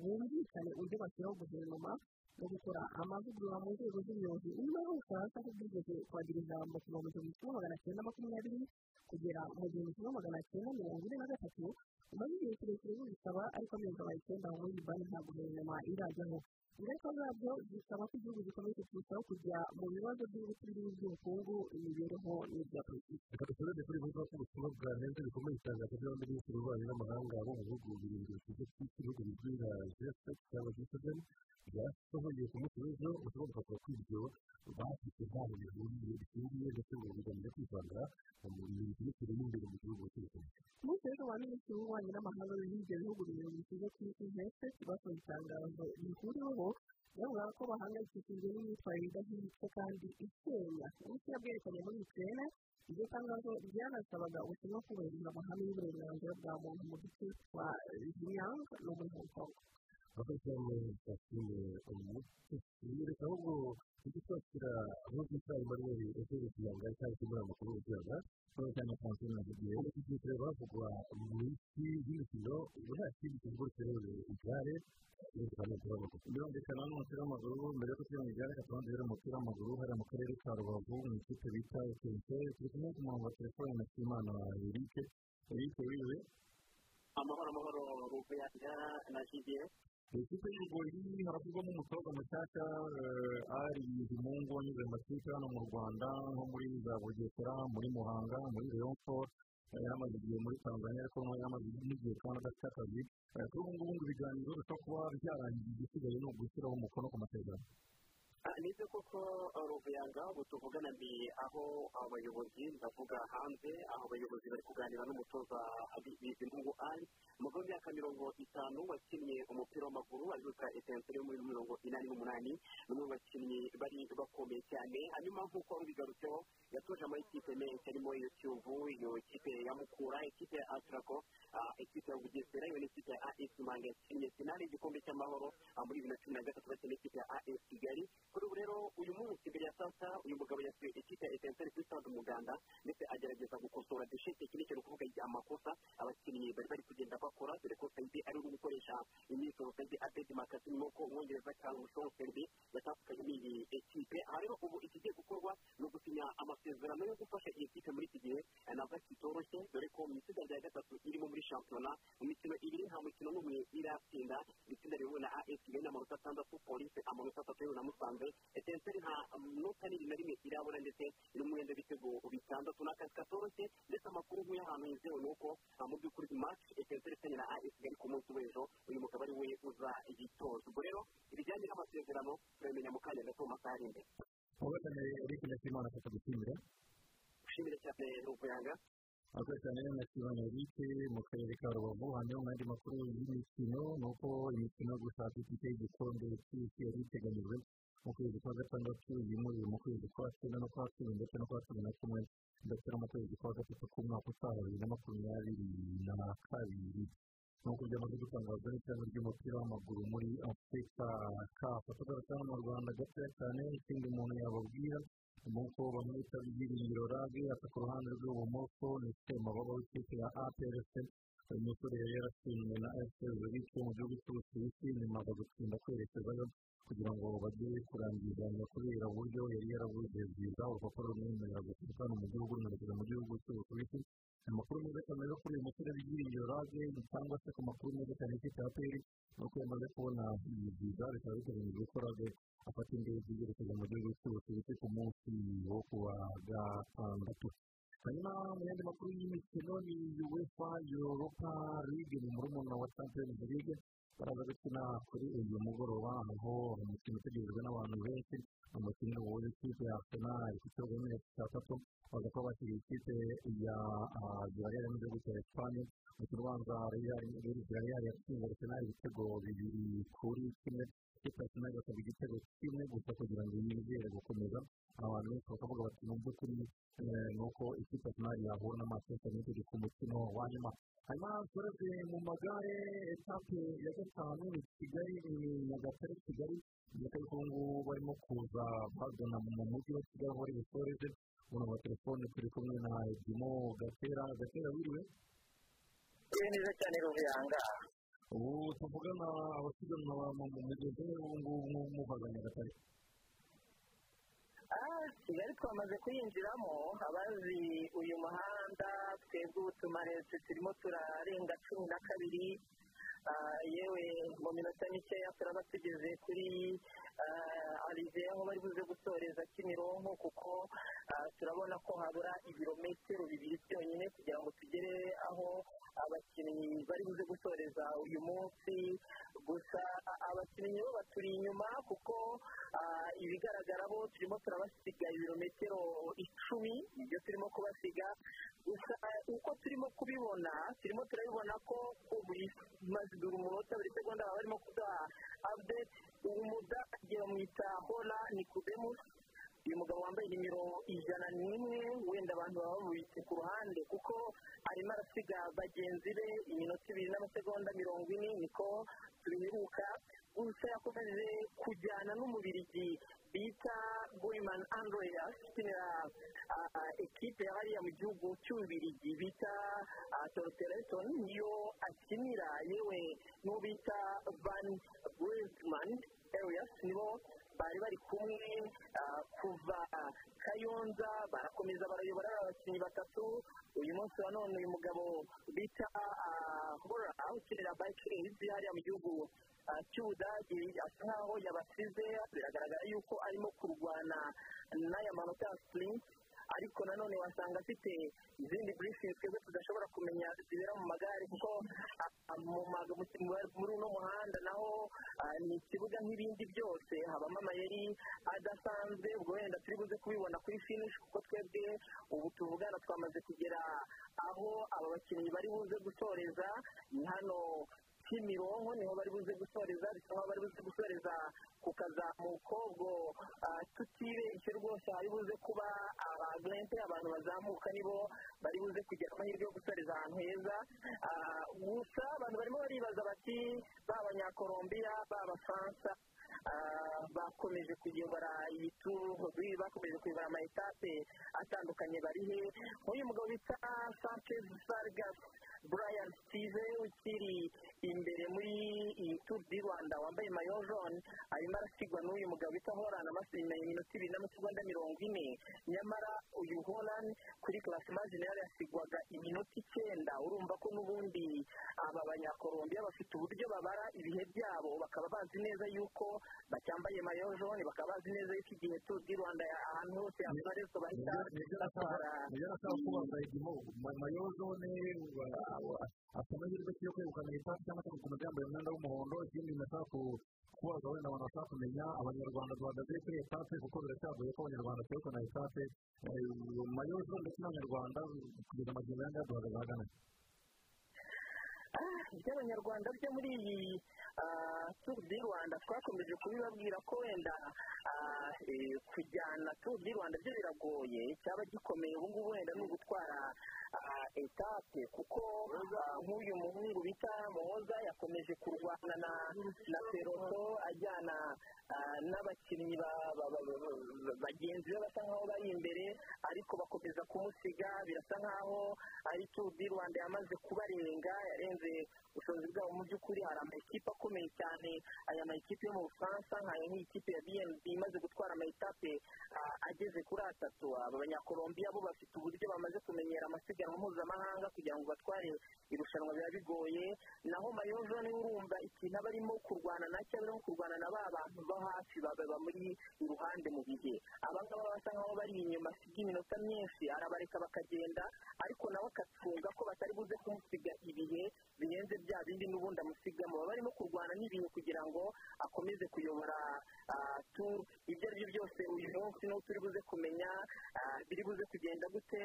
Speaker 4: bumvikane uburyo bashyiraho guverinoma no gukora amavugurura mu nzego z'ubuyobozi nyuma y'ubufaransa ko bwigeze kwagira ijambo kuva mu gihumbi kimwe magana cyenda makumyabiri kugera mu gihumbi kimwe magana cyenda mirongo ine na gatatu umaze igihe kirekire bubisaba ariko amezi abaye icyenda muri libani nta guverinoma irajyaho ingaruka zabyo zisaba ko igihugu gikomeje kurushaho kujya mu bibazo by'ubucuruzi by'ubukungu imibereho n'ibya politiki.
Speaker 3: Reka dusoreze kuri buvuga ko ubutumwa bwanenze bikomeye itangazo ry'abaminisitiri b'ububanyi n'amahanga bo mu bihugu birindwi ibihugu bizwi nka gsx cyangwa g7 byasohoye ku munsi w'ejo ubutumwa bukavuga ko ibyo bafite ntaho bihuriye bishingiye ndetse ngo bigamije kwivanga mu minisitiri y'imbere mu gihugu cy'ubukungu
Speaker 4: ku munsi w'ejo ba minisitiri w'ububanyi n'amahanga b'ibyo bihugu birindwi ikigo cy'isi hese basohoye itangazo rihuriweho bavuga ko bahangayikishijwe n'imyitwarire idahwitse kandi isenya ubutumwa bwerekanye muri ukraine iryo tangazo ryanasabaga ubushinwa kubahiriza amahame y'uburenganzira bwa muntu mu duce twa xinjiang no muri hong kong
Speaker 1: abakozi bashyiriwe umutesi reka ahubwo ujye twakira nk'uko isaha manuel ese kugira cyangwa se muri amakuru y'urwanda cyangwa cyangwa francine navugiye tugiye kureba havugwa mu isi y'imikino ubu nta kindi kivugo cyerewe igare birumvikana n'umupira w'amaguru mbere yo gushyira mu igare hakaba rero umupira w'amaguru hariya mu karere ka rubavu mu ikipe bita ekense turi kumwe ku murongo wa telefone na kimana eric eric wiwe
Speaker 12: amahoro amahoro ruvuyanga na jibiye
Speaker 1: ikipe y'urugori haravugwamo umutoza mushyashya ari bizimungu wanyuze mu makipe hano mu rwanda nko muri za bugesera muri muhanga muri leon sport yamaze igihe muri tanzania ariko yamaze n'igihe kandi adafite akazi kuri ubu ngubu ngo ibiganiro bishobora kuba byarangiye igisigaye ni ugushyiraho umukono ku masezerano.
Speaker 12: Nibyo koko ruvuyanga ubu tuvugana ni aho abayobozi ndavuga hanze aho abayobozi bari kuganira n'umutoza bizimungu ari umugabo w'imyaka mirongo itanu wakinnye umupira w'amaguru azuka etenseri yo muri mirongo inani n'umunani ni umwe mu bakinnyi bari bakomeye cyane. Hanyuma nk'uko bigarutseho yatoje amakipe menshi arimo iyo kiyovu iyo kipe ya mukura ikipe ya atrako ikipe ya bugesera iyo ni ikipe ya as manga. Yakinnye finale y'igikombe cy'amahoro muri bibiri na cumi na gatatu bakina ikipe ya as kigali. Kuri ubu rero uyu munsi mbere ya sasa uyu mugabo yasuye ikipe ya etenseri kuri stade umuganda ndetse agerageza gukosora dushe tekinike ni ukuvuga amakosa. Abakinnyi bari bari kugenda bakora dore ko sayidi ari uri gukoresha imyitozo sayidi abedi makasi nuko umwongereza cyangwa umushoro serbi yatandukanye n'iyi ekipe aha rero ubu ikigiye gukorwa ni ugusinya amasezerano yo gufasha iyi kipe muri iki gihe nabwo kitoroshye dore ko mu itsinda rya gatatu irimo muri shampiyona mu mikino ibiri nta mukino n'umwe iratsinda itsinda rihuye na as kigali n'amanota atandatu polisi amanota atatu yewe na musanze etenseri nta nota n'iri na rimwe irabona ndetse iri mu mwenda w'ibitego bitandatu ni akazi katoroshye ndetse amakuru nk'uyu ahantu yizewe ni uko mu by'ukuri match etenseri ifitanye na as kigali ku munsi w'ejo uyu mugabo ari we uza igitoza ubwo rero ibijyanye n'amasezerano turabimenya mu kanya gato mu masaha ari imbere
Speaker 1: mubagane eric nyakimana afite gushimira
Speaker 12: ushimire cyane ruvuyanga
Speaker 1: akoze cyane na kimana eric mu karere hanyuma mu yandi makuru y'imikino ni uko imikino yo gushaka ikipe y'igikombe cy'isi yari iteganyijwe mu kwezi kwa gatandatu yimuriwe mu kwezi kwa cyenda no kwa cumi ndetse no kwa cumi na kumwe ndetse no mu kwezi kwa gatatu k'umwaka utaha bibiri na makumyabiri na kabiri nk'uko byamaze gutangazwa n'ishyamba ry'umupira w'amaguru muri afurika kafu tugarutse hano mu rwanda gatoya cyane ikindi umuntu yababwira nuko bamwita byiringiro rage ata ku ruhande rw'ibumoso ni semababa w'ikipe ya aprc uyu musore yari yarasinywe na fpr bityo mu gihugu cy'ubusuwisi nyuma aza gutsinda kwerekezayo kugira ngo bajye kurangizanya kubera uburyo yari yarabuze byiza urupapuro rumwemerera guturuka hano mu gihugu runerekeza mu gihugu cy'ubusuwisi amakuru meza cyane yo kuri uyu musore byiringiro rage cyangwa se ku makuru meza cyane y'ikipe ya peri ni uko yamaze kubona iyi byiza bikaba biteganyijwe ko rage afata indege yerekeza mu gihugu cy'ubusuwisi ku munsi wo kuwa gatandatu hanyuma mu yandi makuru y'imikino ni uefa europa ligue ni murumuna wa champions league baraza gukina kuri uyu mugoroba aho umukino utegerejwe n'abantu benshi umukino w'uyu kipe ya arsenal ku kibuga cy'imyaka itandatu baza kuba bakiriye ikipe ya villarreal mu gihugu cya esipanye umukino ubanza villarreal yatsinze arsenal ibitego bibiri kuri kimwe ikipe ya arsenal ikaba igitego kimwe gusa kugira ngo yizere gukomeza abantu benshi bakavuga bati mu by'ukuri ni uko ikipe arsenal yahura na manchester united ku mukino wa nyuma. Hanyuma turebe mu magare etape ya gatanu ni kigali ni nyagatare kigali. Ndetse ubu ngubu barimo kuza bagana mu mujyi wa kigali aho bari busoreze ubona wa telefone turi kumwe na edimo gatera. Gatera wiriwe
Speaker 12: uri neza cyane ruvuyanga.
Speaker 1: Ubu tuvugana abasiganwa mu mugezi ubu ngubu muvaga nyagatare.
Speaker 13: Kigali twamaze kuyinjiramo. Abazi uyu muhanda twebwe ubu tumaretse turimo turarenga cumi na kabiri. Yewe mu minota mikeya turaba tugeze kuri arize aho bari buze gusoreza kimironko kuko turabona ko habura ibirometero bibiri byonyine kugira ngo tugere aho abakinnyi bari buze gusoreza uyu munsi gusa abakinnyi bo baturi inyuma kuko ibigaragara bo turimo turabasiga ibirometero icumi ni byo turimo kubasiga gusa uko turimo kubibona turimo turabibona ko maze dore umunota buri segonda baba barimo kuduha update ubu mudage bamwita hora nikodemus uyu mugabo wambaye nimero ijana n'imwe wenda abantu baba bamubitse ku ruhande kuko arimo arasiga bagenzi be iminota ibiri n'amasegonda mirongo ine niko tubiheruka. Gusa yakomeje kujyana n'umubirigi bita goyimani andreya ukinira ekipe ya hariya mu gihugu cy'ububirigi bita torotereton niyo akinira. Yewe n'uwo bita van burizimani areas nibo bari bari kumwe kuva kayonza barakomeza barayobora abakinnyi batatu. Uyu munsi wa none uyu mugabo bita hora ukinira bayikezi hariya mu gihugu cy'ubudage asa nkaho yabasize biragaragara yuko arimo kurwana n'aya manota ya sipurinti ariko nanone wasanga afite izindi burifingi twebwe tudashobora kumenya zibera mu magare kuko muri uno muhanda naho ni ikibuga nk'ibindi byose. Habamo amayeri adasanzwe ubwo wenda turi buze kubibona kuri finishi kuko twebwe ubu tuvugana twamaze kugera aho aba bakinnyi bari buze gusoreza. Ni hano kimironko ni ho bari buze gusoreza bisa nkaho bari buze gusoreza ku kazamuko ubwo tutibeshye rwose hari buze kuba abagrente abantu bazamuka nibo bari buze kugira amahirwe yo gusoreza ahantu heza. Gusa abantu barimo baribaza bati ba abanyakolombiya ba abafaransa bakomeje kuyobora iyi turu bakomeje kuyobora ama etape atandukanye bari he? Nk'uyu mugabo bita sanchez sargas brian steve ukiri imbere muri iyi turu di rwanda wambaye mayo jone arimo arasigwa n'uyu mugabo bita horana amasimenya iminota ibiri n'amasegonda mirongo ine. Nyamara uyu horani kuri karasima generale yasigwaga iminota icyenda. Urumva ko n'ubundi aba banyakolombiya bafite uburyo babara ibihe byabo bakaba bazi neza yuko bacyambaye mayo jone bakaba bazi neza yuko igihe turu di rwanda ahantu hose yabarizwa bahita batwara
Speaker 1: mayo jone afite amahirwe yo kwegukana etape cyangwa se gukomeza yambaye umwenda w'umuhondo ikindi nashaka kubaza wenda abantu bashaka kumenya abanyarwanda duhagaze kuri etape kuko biracyagoye ko abanyarwanda twegukana etape mayo jone ndetse n'abanyarwanda kugeza amagingo yandi duhagaze ahagana
Speaker 13: iby'abanyarwanda byo muri iyi turu di rwanda twakomeje kubibabwira ko wenda kujyana turu di rwanda byo biragoye cyaba gikomeye ubu ngubu wenda ni ugutwara etape kuko nk'uyu muhungu bita muhoza yakomeje kurwana na peroto ajyana n'abakinnyi bagenzi be basa nkaho bari imbere ariko bakomeza kumusiga birasa nkaho ari turu di rwanda yamaze kubarenga yarenze ubushobozi bwabo. Mu by'ukuri hari amakipe akomeye cyane aya makipe yo mu bufaransa nkayo nk'ikipe ya bnb imaze gutwara amayetape ageze kuri atatu. Aba banyakolombiya bo bafite uburyo bamaze kumenyera amasiganwa mpuzamahanga kugira ngo batware irushanwa biba bigoye. Naho mayojone urumva ikintu aba arimo kurwana na cyo aba arimo kurwana na ba bantu bo hafi baba muri iruhande mu bihe. Abangaba basa nkaho bari inyuma asiga iminota myinshi. Arabareka bakagenda ariko nawe akacunga ko batari buze kumusiga ibihe birenze bya bindi n'ubundi amusigamo. Baba barimo kurwana n'ibihe kugira ngo akomeze kuyobora ibyo ari byo byose uyu munsi n'uwo turi buze kumenya biri buze kugenda gute.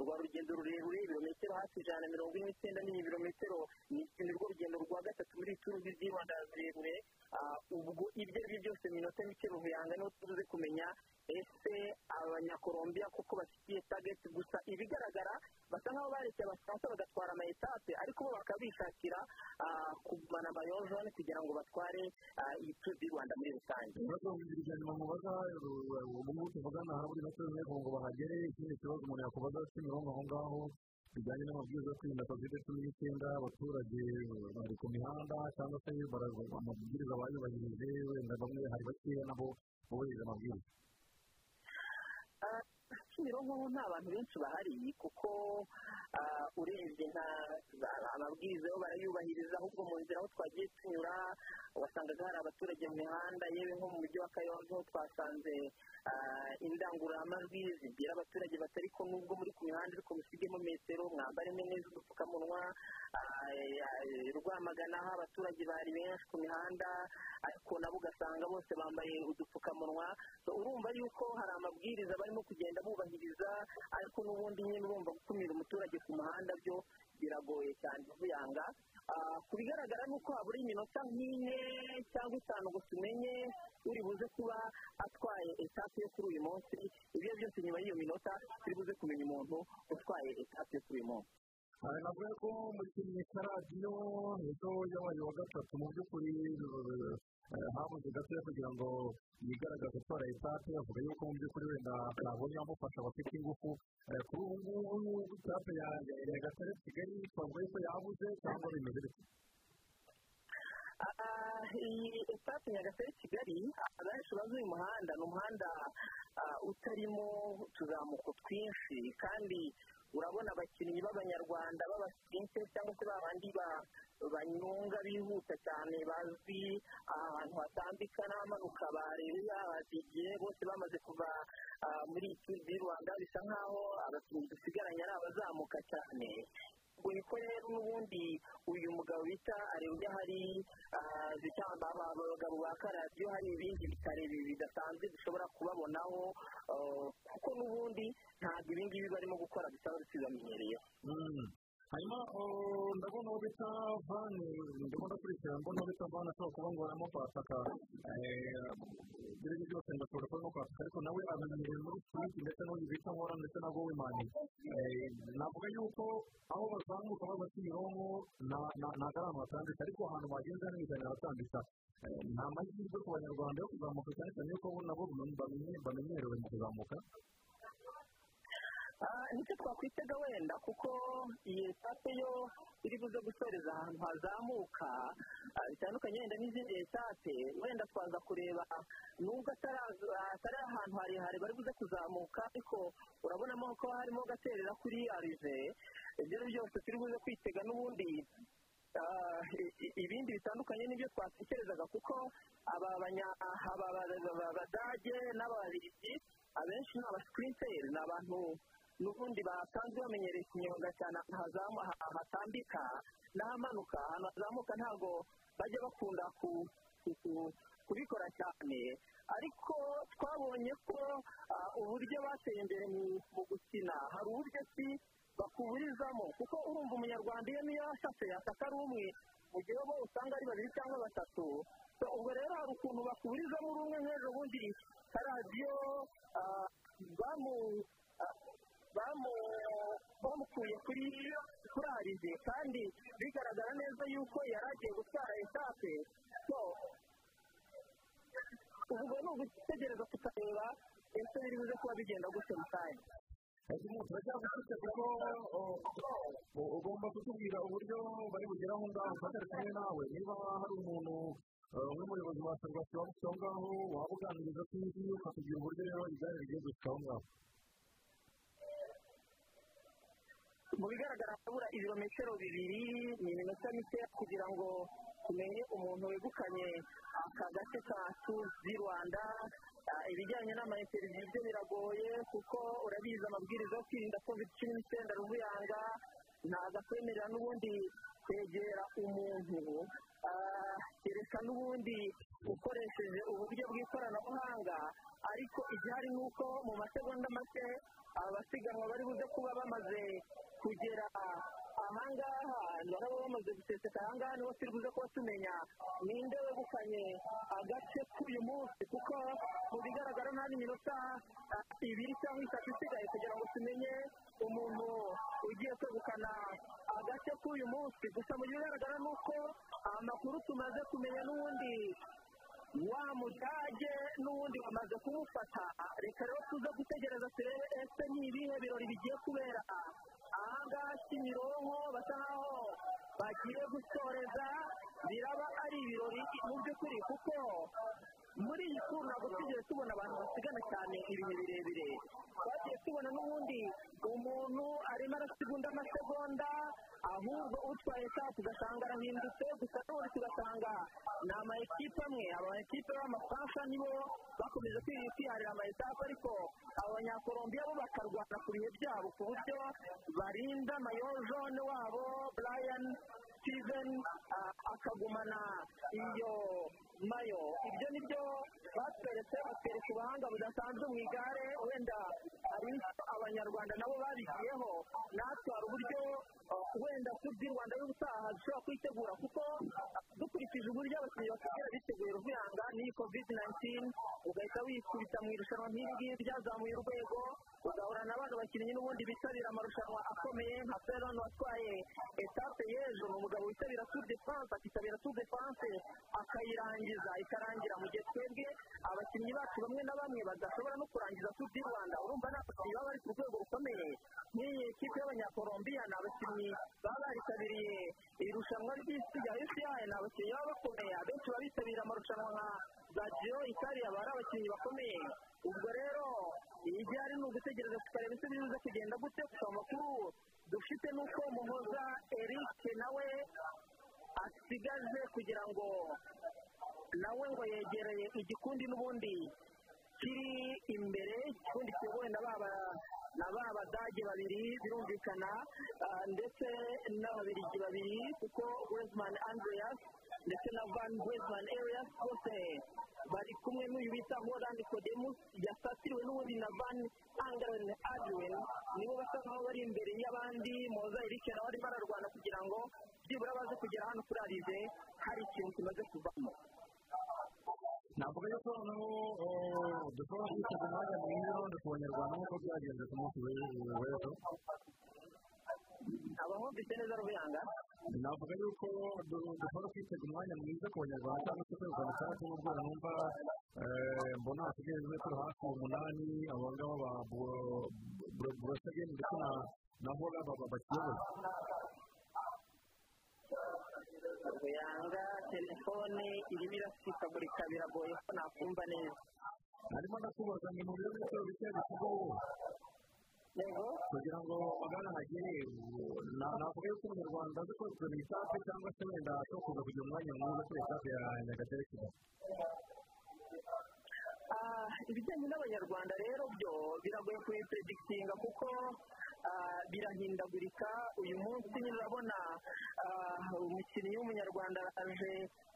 Speaker 13: Rwa rugendo rurerure ibirometero hafi ijana na mirongo ine n'icyenda ni ibirometero. Ni rwo rugendo rwa gatatu muri turu di rwanda rurerure ubwo ibyo ari byo byose minota mike ruvuyanga ni ho tubuze kumenya. Ese abanyakolombiya kuko bafitiye tageti gusa? Ibigaragara basa nkaho barekeye abafaransa bagatwara ama etape ariko bo bakaba bishakira kugumana amayojone kugira ngo batware iyi turu di rwanda muri rusange
Speaker 1: ibibazo bibiri bya nyuma mubaza ubu ngubu tuvugana harabura inota zimwe ngo bahagere ikindi kibazo umuntu yakubaza kimironko aho ngaho bijyanye n'amabwiriza yo kwirinda kovide cumi n'icyenda abaturage bari ku mihanda cyangwa se amabwiriza bayubahirije wenda bamwe hari bakeya nabo bubahirije amabwiriza
Speaker 13: ho nta bantu benshi bahari kuko ah, urebye nta amabwiriza yo barayubahiriza ahubwo mu nzira aho twagiye tunyura wasangaga hari abaturage mu mihanda yewe nko mu mujyi wa kayonza ho twasanze ah, indangururamajwi zibwira abaturage batari ko nubwo muri ku mihanda ariko musigemo metero mwambare neza udupfukamunwa ah, rwamagana aho abaturage bari benshi ku mihanda ariko nabo ugasanga bose bambaye udupfukamunwa. Urumva yuko hari amabwiriza barimo kugenda bubahiriza ariko n'ubundi nyine urumva gukumira umuturage ku muhanda byo biragoye cyane kuyanga Ah, ku bigaragara ni uko habura iminota nk'ine cyangwa itanu gusa umenye uri buze kuba atwaye etape yo kuri uyu munsi. Ibyo byose nyuma y'iyo minota turi buze kumenya umuntu utwaye etape yo kuri uyu munsi.
Speaker 1: Aha navuga ko mu kintu cya radiyo nizo yabaye wa gatatu mu by'ukuri eh, habuze gatoya kugira ngo yigaragaze atwara etape avuga yuko mu by'ukuri wenda ntabonye abamufasha bafite ingufu Eh, kuri ubu ngubu etape ya ya- ya gatare kigali twavuga yuko yabuze cyangwa bimeze bityo
Speaker 13: Ah, iyi etape nyagatare kigali abenshi bazi uyu muhanda ni umuhanda ah, utarimo utuzamuko twinshi kandi urabona abakinnyi b'abanyarwanda b'abasiprinte cyangwa se babandi ba- banyonga bihuta cyane bazwi ahantu hatambika n'amanuka bareba badigiye bose bamaze kuva ah, muri turu di rwanda bisa nk'aho abakinnyi dusigaranye ari abazamuka cyane. Ubwo niko rero n'ubundi uyu mugabo bita arebye hari ah, zitamba aba- abagabo ba karadiyo hari ibindi bitare bi- bidasanzwe dushobora kubabonaho ah, kuko n'ubundi ntabwo ibi ngibi barimo gukora tubamenyereyeho
Speaker 1: Mm. Hanyuma ndabona uwo bita vani ndimo ndakurikira mbona uwo bita vani ashobora kuba ngo arimo kwataka ibyo ari byo byose ndashobora kuba arimo kwataka ariko nawe amenyerewe muri switi ndetse n'uyu bita nkora ndetse na gowimani navuga yuko aho bazamuka bava kimironko ntabwo ari ahantu hatambitse ariko ahantu bagenda n'imigani haratambitsa Eh, nta mahirwe ku banyarwanda yo kuzamuka cyane cyane yuko bo nabo bamenye- bamenyerewe mu kuzamuka
Speaker 13: ni cyo twakwitega wenda kuko iyi etape yo iri buze gusoreza ahantu hazamuka ah, bitandukanye wenda n'izindi etape wenda twaza kureba nubwo atari ahantu harehare bari buze kuzamuka ariko urabonamo ko harimo gaterera kuri arive ibyo ari byo byose turi buze kwitega n'ubundi ah, ibindi bitandukanye n'ibyo twatekerezaga kuko aba badage n'ababiligi abenshi ni abasikiriteri ni abantu n'ubundi basanzwe bamenyereye kunyonga cyane ahantu hatambika n'ahamanuka ahantu hazamuka ntabwo bajya bakunda ku- ku- ku- kubikora cyane. Ariko twabonye ko uburyo bateye imbere mu- gukina. Hari uburyo ki bakuburizamo? Kuko urumva umunyarwanda iyo niyo ashatse yasaka ari umwe mu gihe bo usanga ari babiri cyangwa batatu. Ubwo rero hari ukuntu bakuburizamo uri umwe nk'ejo bundi karadiyo bamukuye kuri kuri arize kandi bigaragara neza yuko yari agiye gutwara so ubwo ni ugutegereza tukareba ese biri buze kuba bigenda gute mu kanya
Speaker 1: turacyagufite kuko o- ugomba kutubwira uburyo bari bugere aho ngaho twatari kumwe nawe niba hari umuntu eh, nk'umuyobozi wa serivisi waba ufite aho ngaho waba uganiriza ku isi ukatubwira uburyo rero igare rigiye gushika aho ngaho
Speaker 13: mu bigaragara habura ibirometero bibiri ni iminota mikeya kugira ngo tumenye umuntu wegukanye aka gace ka tuzi rwanda. Ah, ibijyanye n'amayinteriviyu byo biragoye kuko urabizi amabwiriza yo kwirinda covid cumi n'icyenda ruvuyanga ntabwo akwemerera n'ubundi kwegera umuntu. Ah, kereka n'ubundi ukoresheje uburyo bw'ikoranabuhanga ariko igihari ni uko mu masegonda make abasiganwa bari buze kuba bamaze kugera ahangaha baraba bamaze guseseka ahangaha ni ho turi buze kuba tumenya ninde wegukanye agace k'uyu munsi kuko mu bigaragara nta n'iminota ah, ibiri cyangwa itatu isigaye kugira ngo tumenye umuntu ugiye kwegukana agace k'uyu munsi. Gusa mu bigaragara ni uko amakuru tumaze kumenya n'ubundi wa mudage n'ubundi bamaze kumufata. Reka rero tuze gutegereza turebe ese ni ibihe birori bigiye kubera? Ahangaha kimironko basa nkaho bagiye gusoreza biraba ari ibirori mu by'ukuri kuko muri iyi turu ntabwo twigeze tubona abantu basigana cyane ibihe birebire. Twagiye tubona n'ubundi umuntu arimo arasiga undi amasegonda ahubwo utwaye kapu ugasanga arahindutse gusa n'ubundi tugasanga ni ama ekipe amwe aba ekipe b'amafaransa nibo bakomeje kwiharira ama etape ariko abo banyakolombiya bo bakarwana ku bihe byabo ku buryo barinda mayo jone wabo brian steven akagumana iyo mayo ibyo ni byo batweretse batwereka ubuhanga budasanzwe mu igare. Wenda hari abanyarwanda nabo babigiyeho. Natwe hari uburyo wenda turi rwanda y'ubutaha dushobora kwitegura kuko dukurikije uburyo abakinnyi basigaye biteguye ruvuyanga n'iyi covid 19 ugahita wikubita mu irushanwa nk'iri ngiri ryazamuye urwego. Ugahura n'abandi bakinnyi n'ubundi bitabira amarushanwa akomeye nka feron watwaye etape y'ejo ni umugabo witabira tour de france akitabira tour de france akayirangiza ikarangira mu gihe twebwe abakinnyi bacu bamwe na bamwe badashobora no kurangiza tour du rwanda. Urumva ni abakinnyi baba bari ku rwego rukomeye. Nk'iyi kipe y'abanyakolombiya ni abakinnyi baba baritabiriye irushanwa ry'isi rya fci ni abakinnyi baba bakomeye. Abenshi baba bitabira amarushanwa nka za jiyo italiya baba ari abakinnyi bakomeye. Ubwo rero igihari ni ugutegereza tukareba ese bibuze kugenda gute? Gusa amakuru dufite ni uko muhoza eric nawe asigaje kugira ngo nawe ngo yegereye igikundi n'ubundi kiri imbere igikundi kiyobowe na ba badage babiri birumvikana ndetse n'ababirigi babiri kuko wesman andreas ndetse na van wesman arias bose bari kumwe n'uyu bita horan codemus yasatiriwe n'ubundi na van angren adwin nibo basa nkaho bari imbere y'abandi moza eric nawe arimo ararwana kugira ngo byibura baze kugera hano kuri arize hari ikintu kimaze kuvamo
Speaker 1: navuga yuko noneho dushobora kwitega umwanya mwiza n'ubundi ku banyarwanda nk'uko byagenze ku munsi w'ejo
Speaker 13: abahumvise neza rubuyanga
Speaker 1: navuga yuko dushobora kwitega umwanya mwiza ku banyarwanda cyangwa se kwegukana itandatu n'ubwo numva mbona hasigaye turi hafi umunani abo ngabo ba burosegeni ndetse na hora bakiyoboye
Speaker 13: rubuyanga telefone irimo irasikagurika biragoye ko nakumva neza
Speaker 1: harimo ndakubaza ni mu birometero bike bisigaye kugira ngo magana hagere navuga yuko umunyarwanda azi ko mu itape cyangwa se wenda ashobora kuza kugira umwanya mwiza kuri etape ya nyagatare kigali
Speaker 13: ibijyanye n'abanyarwanda rero byo biragoye kubipredikitinga kuko birahindagurika. Uyu munsi urabona umukinnyi w'umunyarwanda araje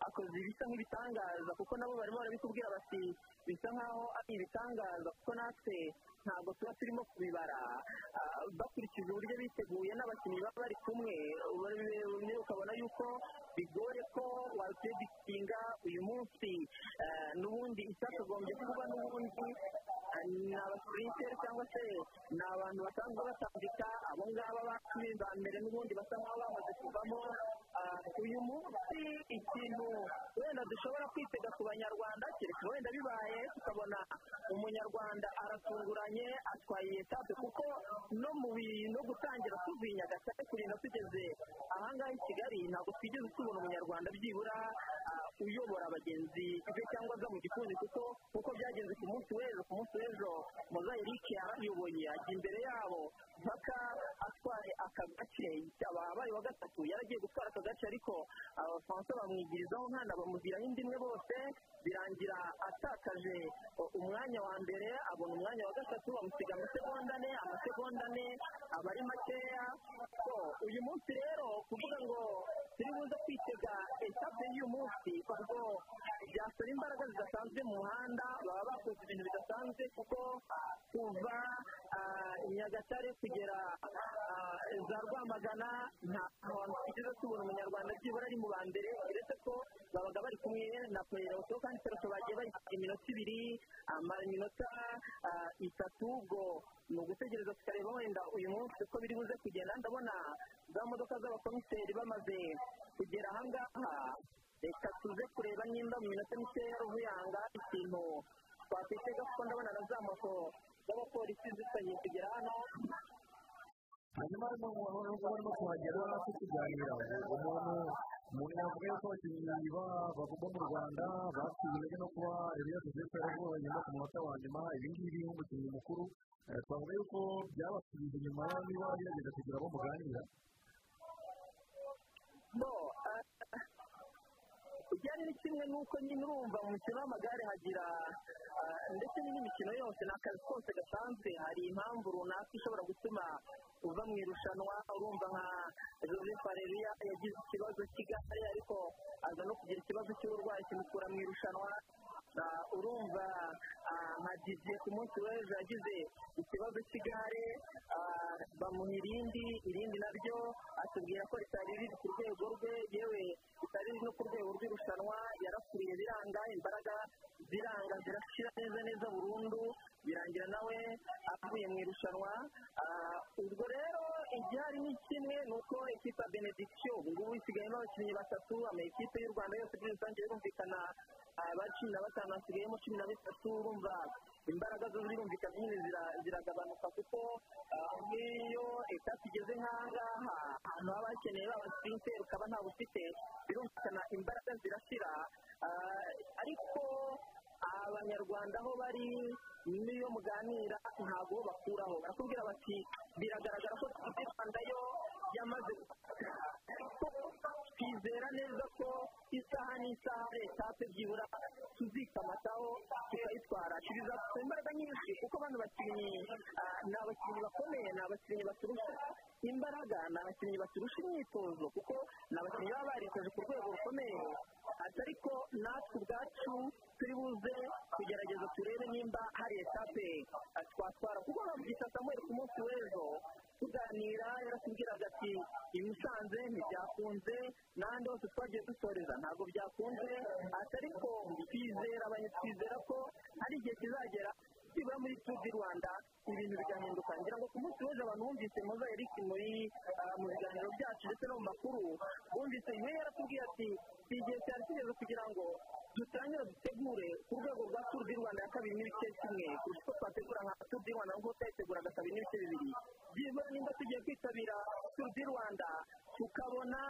Speaker 13: akoze ibisa nk'ibitangaza kuko nabo barimo barabikubwira bati bisa nkaho ari ibitangaza kuko natwe ntabwo tuba turimo kubibara. Bakurikije uburyo biteguye n'abakinnyi baba bari kumwe ukabona yuko bigoye ko wapredikitinga uyu munsi n'ubundi itakagombye kuba n'ubundi ni abasirikare cyangwa se ni abantu basanzwe batambika abo ngabo ba mbere n'ubundi basa nkaho bamaze kuvamo uyu munsi ikintu wenda dushobora kwitega ku banyarwanda kereka wenda bibaye tukabona umunyarwanda aratunguranye atwaye etape kuko no mu no gutangira tuvuye i nyagatare kurinda tugeze ahangaha i kigali ntabwo twigeze tubona umunyarwanda byibura uyobora abagenzi be cyangwa aza mu gikundi kuko kuko byagenze ku munsi w'ejo ku munsi w'ejo mozayirike yarayoboye ajya imbere yabo mpaka atwaye aka gace abaye wa gatatu yaragiye gutwara aka gace ariko abafaransa bamwigirizaho nkana bamubwiraho indi imwe bose birangira atakaje umwanya wa mbere abona umwanya wa gatatu bamusiga amasegonda ane amasegonda ane aba ari makeya uyu munsi rero kuvuga ngo turi buze kwitega etape y'uyu munsi ubwo byasaba imbaraga zidasanzwe mu muhanda baba bakoze ibintu bidasanzwe kuko kuva nyagatare kugera za rwamagana nta hantu tugeze tubona umunyarwanda byibura ari mu ba mbere uretse ko babaga bari kumwe na pereroso kandi pereroso bagiye bayisiga iminota ibiri iminota itatu ubwo ni ugutegereza tukareba wenda uyu munsi uko biri buze kugenda. Ndabona za modoka z'abakomiseri bamaze kugera ahangaha reka tuze kureba nimba mu minota mikeya ruvuyanga ikintu twakwitega kuko ndabona na za moto z'abapolisi zitangiye kugera hano.
Speaker 1: Hanyuma nubwo barimo kuhagera tukiganira umuntu umuntu yavuga yuko abakinnyi ba- bagomba mu rwanda bapfuye intege no kuba elias joseph yarabonyemo ku munota wa nyuma. Ibi ngibi nk'umukinnyi mukuru. Eh, twavuga yuko byabasubije inyuma niba bagerageza kugira abo muganira.
Speaker 13: Bo ujyanye ni kimwe n'uko nyine urumva mu mukino w'amagare hagira ah, ndetse n'indi mikino yose ni akazi kose gasanzwe hari impamvu runaka ishobora gutuma uva mu irushanwa urumva nka joseph areruya yagize ikibazo cy'igare ariko aza no kugira ikibazo cy'uburwayi kimukura mu irushanwa. Urumva nka didiye ku munsi w'ejo yagize ikibazo cy'igare ah, bamuha irindi irindi naryo atubwira ko ritari riri ku rwego rwe yewe ritari riri no ku rwego rw'irushanwa yarakuriye biranga imbaraga ziranga zirashyira neza neza burundu birangira nawe avuye mu irushanwa. Ah, ubwo rero igihari ni kimwe ni uko ikipe ya benediction ubu ngubu isigayemo abakinnyi batatu amakipe y'u rwanda yose muri rusange birumvikana aba cumi na batanu hasigayemo cumi na bitatu urumva imbaraga zo zirumvikana nyine zira- ziragabanuka kuko ah, nk'iyo etape igeze nk'ahangaha ahantu haba hakeneye ba basipinteri ukaba ntawe ufite birumvikana imbaraga zirashira. Ah, ariko abanyarwanda aho bari n'iyo muganira ntabwo bakuraho. Barakubwira bati biragaragara ko tuzi rwanda yo yamaze ariko twizera neza ko isaha n'isaha etape byibura tuzikamataho tukayitwara. Tubiza ku imbaraga nyinshi kuko bano bakinnyi ah, ni abakinnyi bakomeye ni abakinnyi baturusha imbaraga ni abakinnyi baturusha imyitozo kuko ni abakinnyi baba baritoje ku rwego rukomeye. Ariko natwe ubwacu turi buze kugerageza turebe nimba hari etape ah, twatwara. Kuko babyita samuel ku munsi w'ejo. Tuganira yaratubwiraga ati i musanze ntibyakunze n'ahandi hose twagiye dusoreza ntabwo byakunze ati ariko twizera abanyatwizera ko hari igihe kizagera byibura muri turu di rwanda ibintu bigahinduka ngira ngo ku munsi w'ejo abantu bumvise moza eric muri ah, mu biganiro byacu ndetse no mu makuru bumvise we yaratubwiye ati si igihe cyari kigeze kugira ngo dutangire dutegure ku rwego rwa turu di rwanda ya kabiri n'ibice kimwe kurusha uko twategura nka turu di rwanda nk'uko twayiteguraga kabiri n'ibice bibiri byibura nimba tugiye kwitabira turu di rwanda tukabona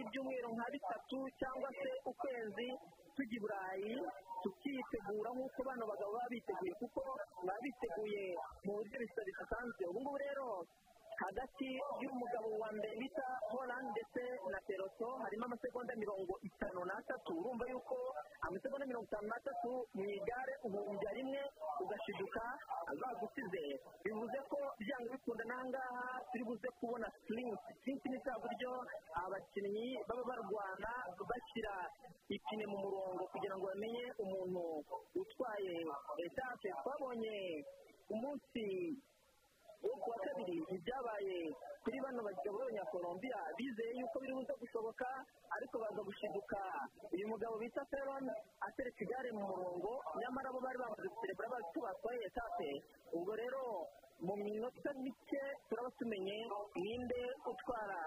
Speaker 13: ibyumweru nka bitatu cyangwa se ukwezi tujya i burayi tukitegura nk'uko bano bagabo baba biteguye kuko baba biteguye mu buryo bidasanzwe ubu ngubu rero hagati y'umugabo wa mbere bita Holland ndetse na peloto harimo amasegonda mirongo itanu n'atatu. Urumva yuko amasegonda mirongo itanu n'atatu mu igare uhumbya rimwe ugashiduka bagusize bivuze ko byanga bikunda n'ahangaha turi buze kubona siringi siringi ni bwa buryo abakinnyi baba barwana bashyira ipine mu murongo kugira ngo bamenye umuntu utwaye. Etape twabonye umunsi kuwa kabiri ibyabaye kuri bano bagabo b'abanyakolombiya bizeye yuko biri buze gushoboka ariko baza gushiduka. Uyu mugabo bita feron atereka igare mu murongo nyamara bo bari bamaze guserebura bazi ko batwaye etape. Ubwo rero mu minota mike turaba tumenye ninde utwara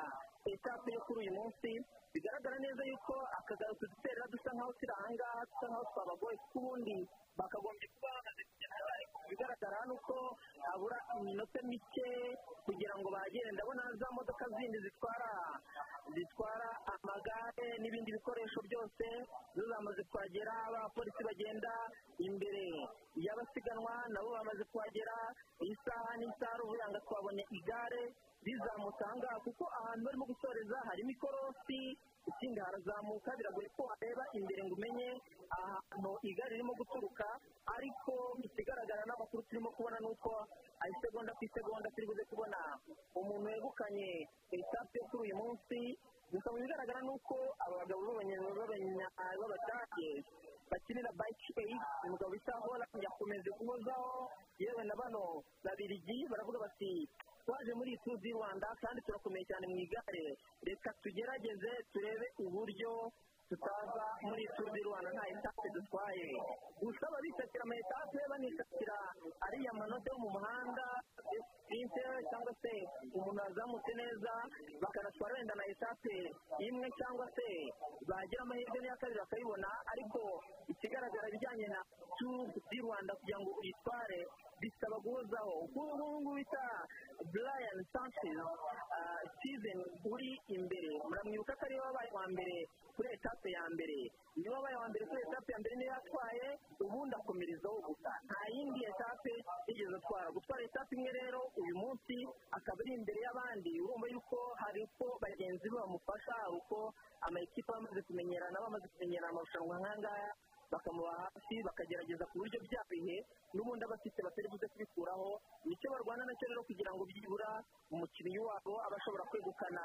Speaker 13: bakamuba hafi bakagerageza ku buryo bya bihe n'ubundi abafite batari buze kubikuraho ni cyo barwana na cyo rero kugira ngo byibura umukinnyi wabo aba ashobora kwegukana.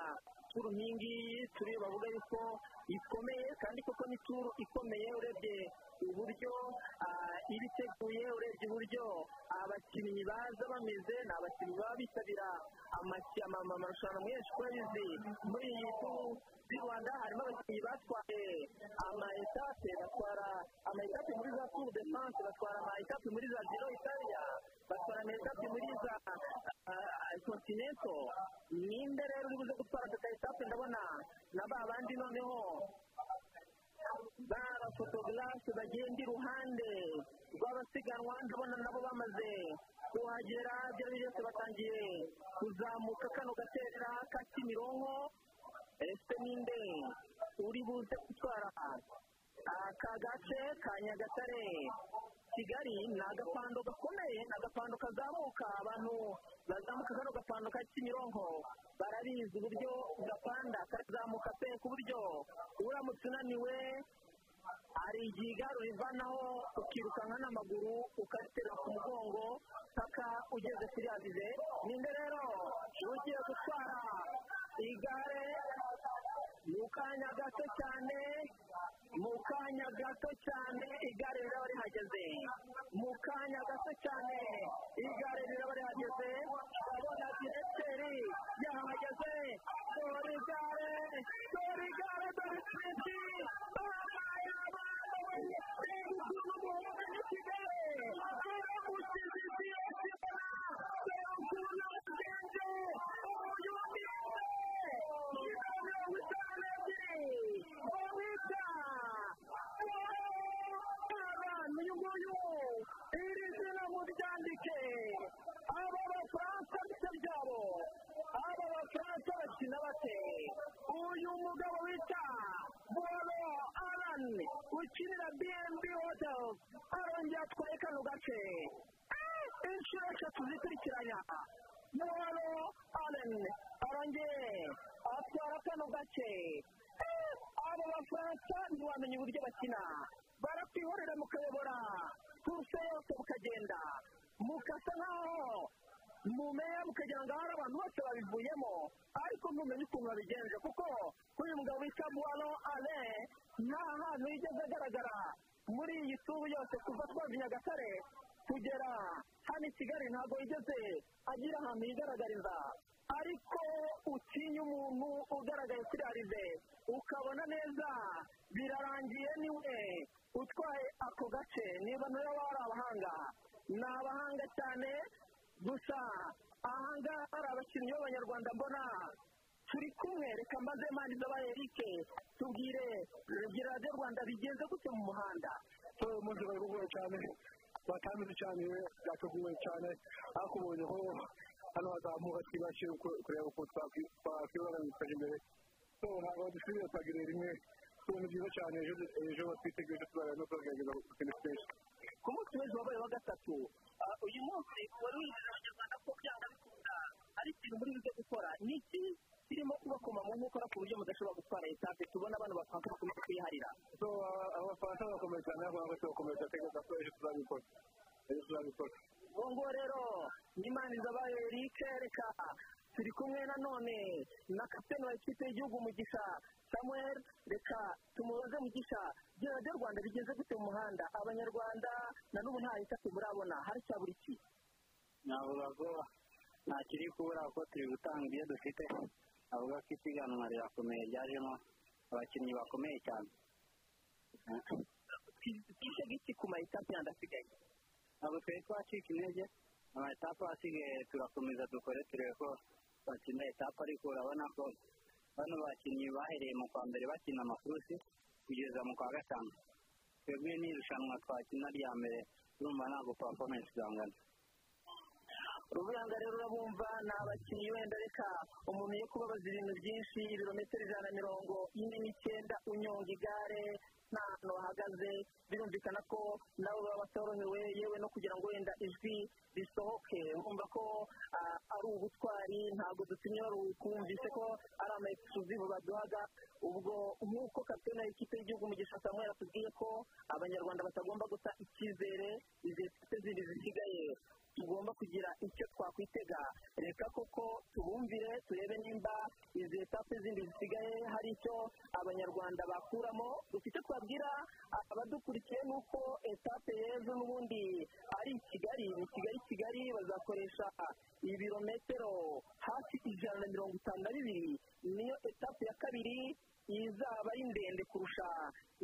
Speaker 13: Turu nk'ingiyi turi bavuga yuko ikomeye kandi koko ni turu ikomeye urebye uburyo ah, iba iteguye urebye uburyo abakinnyi baza bameze ni abakinnyi baba bitabira amarushanwa menshi uko bizi muri iyi y'u rwanda. Harimo abakinnyi batwaye ama etape batwara ama etape muri za turu de france batwara ama etape muri za giro italia batwara ama etape muri za kontinento ninde rero uri buze gutwara aka ndabona na ba bandi noneho b'abafotogarafe bagenda iruhande rw'abasiganwa ndabona nabo bamaze kuhagera ibyo ari byo byose batangiye kuzamuka kano gaterera ka kimironko. Ese ninde uri buze gutwara aka gace ka nyagatare. Kigali ni agapando gakomeye ni agapando kazamuka. Abantu bazamuka kano gapando ka kimironko. Barabizi uburyo gapanda kazamuka pe ku buryo uramutse unaniwe. Hari igihe igare urivanaho ukirukanka n'amaguru ukariterera ku mugongo paka ugeze kuri avize ninde rero? Ugiye gutwara igare? Mu kanya gato cyane. Mu kanya gato cyane igare riraba rihageze. Mu kanya gato cyane igare riraba rihageze. Urabona diregiteri yahageze. Dore igare dore igare dore twinshi
Speaker 1: twibashye kureba uko twakwibona twiteza imbere ntabwo dusubiye twagiriye rimwe ni byiza cyane ejo ejo twiteguye ejo tuzajya no kugerageza gukina sipesi
Speaker 13: ku munsi w'ejo wabaye wa gatatu uyu munsi wari wizera abanyarwanda ko byanga bikunda ari ikintu muri buze gukora ni iki kirimo kubakoma mu nkokora ku buryo mudashobora gutwara etape tubona abantu bapanka bakomeza kuyiharira
Speaker 1: abafaransa barakomeye cyane ariko natwe turakomeye turatekereza ko ejo tuzabikora ejo tuzabikora
Speaker 13: nguwo rero n'imana zabaye erike reka turi kumwe nanone na kapitene wa ikipe y'igihugu mugisha samuel reka tumubaze mugisha. Gira radiyo rwanda bigeze gute mu muhanda? Abanyarwanda na n'ubu nta etape murabona. Haracyabura iki
Speaker 14: navuga ko nta kiri kubura kuko turi gutanga ibyo dufite. Avuga ko isiganwa rirakomeye ryajemo abakinnyi bakomeye cyane.
Speaker 13: Twishe giki ku ma etape yandi asigaye
Speaker 14: ntabwo twari twacika intege amayetape asigaye turakomeza dukore turebe ko batsinda etape ariko urabona ko bano bakinnyi bahereye mu kwa mbere bakina amakurusi kugeza mu kwa gatanu twebwe n'irushanwa twakina rya mbere urumva ntabwo performance zangana
Speaker 13: rubuyanga rero urabumva ni abakinnyi wenda reka umuntu yo kubabaza ibintu byinshi ibirometero ijana na mirongo ine n'icyenda unyonga igare nta hantu bahagaze birumvikana ko nabo baba batorohewe yewe no kugira ngo wenda ijwi risohoke. Urumva ko ari ubutwari ntabwo dutumye barukumvise ko ari ama exclusive baduhaga. Ubwo nk'uko kapitene w'ikipe y'igihugu mugisha samuel atubwiye ko abanyarwanda batagomba guta icyizere izi zindi zisigaye tugomba kugira icyo twakwitega. Reka koko tubumvire turebe nimba izi etape zindi zisigaye hari icyo abanyarwanda bakuramo. Gusa icyo twabwira abadukurikiye ni uko etape y'ejo n'ubundi ari i kigali ni kigali kigali bazakoresha ibirometero hafi ijana na mirongo itanu na bibiri. Niyo etape ya kabiri izaba ari ndende kurusha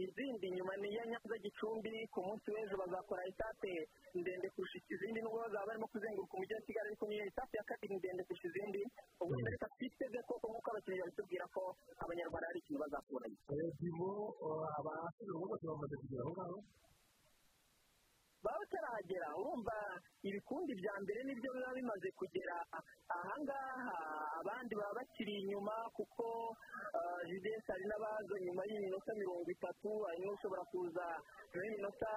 Speaker 13: izindi nyuma ni iya nyanza gicumbi ku munsi w'ejo bazakora etape ndende kurusha izindi nubwo bazaba barimo kuzenguruka umujyi wa kigali ariko niyo etape ya kabiri ndende kurusha izindi ubwo reka twiteze koko nk'uko abakinnyi babitubwira ko abanyarwanda hari ikintu bazakuramo
Speaker 3: dimo abasigaye bose bamaze kugera aho ngaho
Speaker 13: baba batarahagera urumva ibikundi bya mbere ni byo biba bimaze kugera ahangaha. Abandi baba bakiri inyuma kuko jidesi hari n'abaza nyuma y'iminota mirongo itatu hari n'ushobora kuza nyuma y'iminota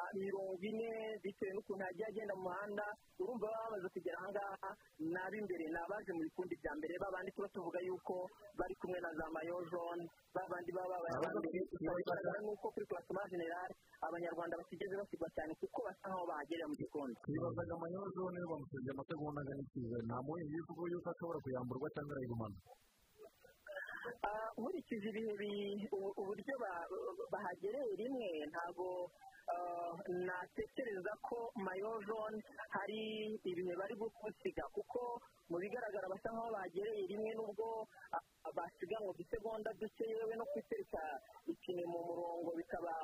Speaker 13: ah, mirongo ine bitewe n'ukuntu yagiye agenda mu muhanda urumva baba bamaze kugera ahangaha ni ab'imbere ni abaje mu bikundi bya mbere babandi tuba tuvuga yuko bari kumwe na za mayo jone babandi baba babaye abambere bigaragara n'uko kuri klasoma generale abanyarwanda batigeze basigwa cyane kuko basa nkaho bahagerera mu gikundi
Speaker 3: twibazaga amayozo niyo bamusabye amasegonda angana ikiza nta muhinzi y'isuku yuko ashobora kuyamburwa cyangwa arayigumana
Speaker 13: nkurikije ibihe uburyo ba- bahagereye rimwe ntabwo natekereza ko mayo jone hari ibihe bari gusiga kuko mu bigaragara basa nkaho bagereye rimwe n'ubwo basiganwa udusegonda duke yewe no kwitereka ipine mu murongo bikaba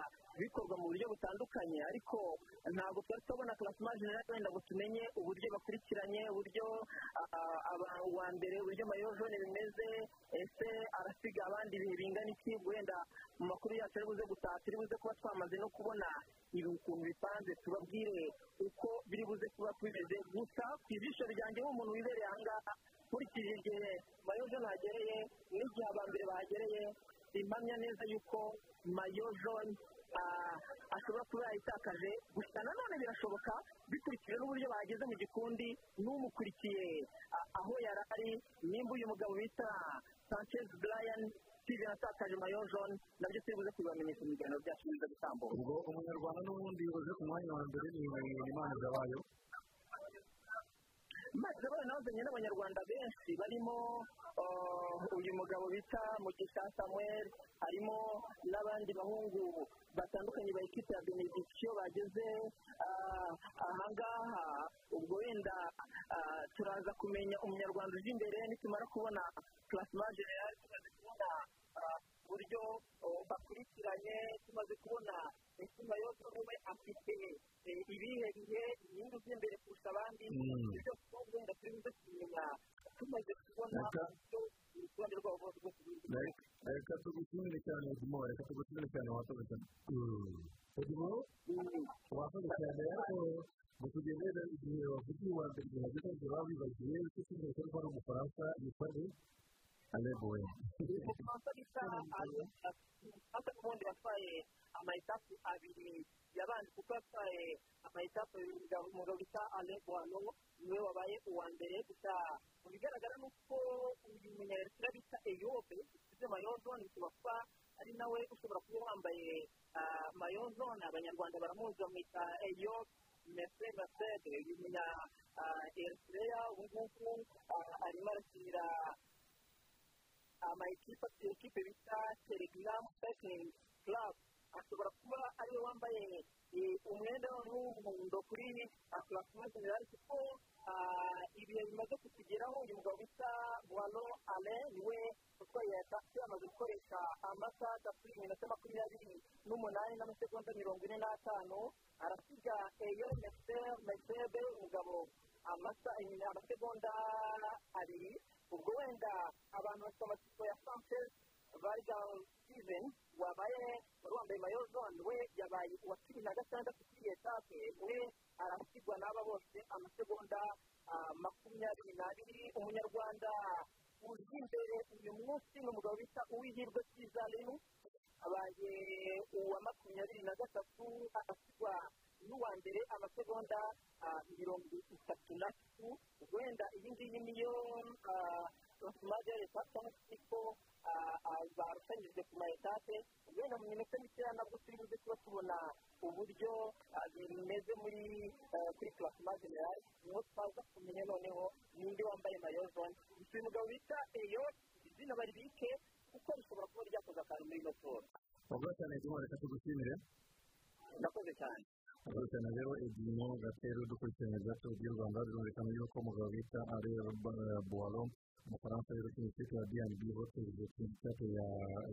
Speaker 13: bikorwa mu buryo butandukanye. Ariko ntabwo twari tubona klasima generale wenda ngo tumenye uburyo bakurikiranye uburyo ah, aba- uwa mbere uburyo mayo jone bimeze ese arasiga abandi ibihe bingana iki? Wenda mu makuru yacu ari buze gutaha turi buze kuba twamaze no kubona ibi ukuntu bipanze tubabwire uko biri buze kuba bimeze. Gusa ku ijisho ryanjye nk'umuntu wibereye ahangaha nkurikije igihe mayo jone hagereye n'igihe abambere bahagereye impamya neza yuko mayo jone ah, ashobora kuba yayitakaje. Gusa nanone birashoboka bikurikije n'uburyo bahageze mu gikundi n'umukurikiye. Ah, aho yari ari nimba uyu mugabo bita sanchez brian steven atakaje mayo jone na byo turi buze kubibamenyesha mu biganiro byacu biza gutambuka
Speaker 3: ubwo umunyarwanda n'ubundi uje ku mwanya wa mbere ni imana zabayo
Speaker 13: maze bane nazanye n'abanyarwanda benshi barimo ah, uyu mugabo bita mugisha samuel harimo n'abandi bahungu batandukanye ba ekipe ya benediction bageze ah, ahangaha ubwo wenda ah, turaza kumenya umunyarwanda uje imbere nitumara kubona klasima generale tumaze kubona ah, uburyo bakurikiranye tumaze kubona imitima yose umwe afite eh, ibihe bihe inyungu z'imbere kurusha abandi
Speaker 3: Mm.
Speaker 13: ibyo twumva wenda turi buze kumenya tumaze kubona uburyo urutonde rwabo rwo kubindi
Speaker 3: Reka- tugushimire cyane dimo reka tugushimire cyane wakoze cyane. Dimo wakoze cyane ariko mu kugendera igihe wavugiye uwa mbere igihe hageze igihe baba bibagiwe ese si mbere ko ari umufaransa yitwa
Speaker 13: bita umufaransa n'ubundi yatwaye amayetapu abiri yabanje kuko yatwaye amayetapu abiri umugabo bita aleboano ni we wabaye uwa mbere gusa mu bigaragara ni uko uyu munyaeritira bita eyobe ufite mayozone bishobora kuba ari nawe ushobora kuba wambaye mayozone abanyarwanda baramuzi bamwita eyobe mese masede uyu munya eritreya ubu ngubu arimo arakinira amayikipe afite ikipe bita telegaramu sayikiringi club. Ashobora kuba ari we wambaye umwenda w'umuhondo kuri akurasima generali kuko ibihe bimaze kutugeraho uyu mugabo bita wano ale ni we utwaye taxi amaze gukoresha amasaha atatu iminota makumyabiri n'umunani n'amasegonda mirongo ine n'atanu arasiga eyo mesebe umugabo amasa amasegonda abiri ubwo wenda abantu bafite amatsiko ya sanchez vargan steven wabaye wari wambaye mayo zone we yabaye uwa cumi na gatandatu kuri etape we arasigwa n'aba bose amasegonda ah, makumyabiri n'abiri umunyarwanda uje imbere uyu munsi ni umugabo bita uwihirwe cyiza rero abaye uwa makumyabiri na gatatu agasigwa n'uwa mbere amasegonda ah, mirongo itatu n'atatu wenda iyi ngiyi niyo maze leta cyangwa se ko barusanyije ku ma etape wenda mu minota mikeya nabwo turi buze kuba tubona uburyo ah, bimeze muri ah, kuri klasima generale ni ho twaza kumenya noneho ninde wambaye mayo zone gusa uyu mugabo bita eyo izina baribike kuko rishobora kuba ryakoze akantu muri ino siporo
Speaker 3: wavuga cyane reka tugushimire.
Speaker 13: Ndakoze cyane.
Speaker 3: Cyane rero edino gatero dukurikiranye gato by'u rwanda birumvikana yuko umugabo bita are buwaro umufaransa rero ku ikipe ya bnb hotel ku ikipe ya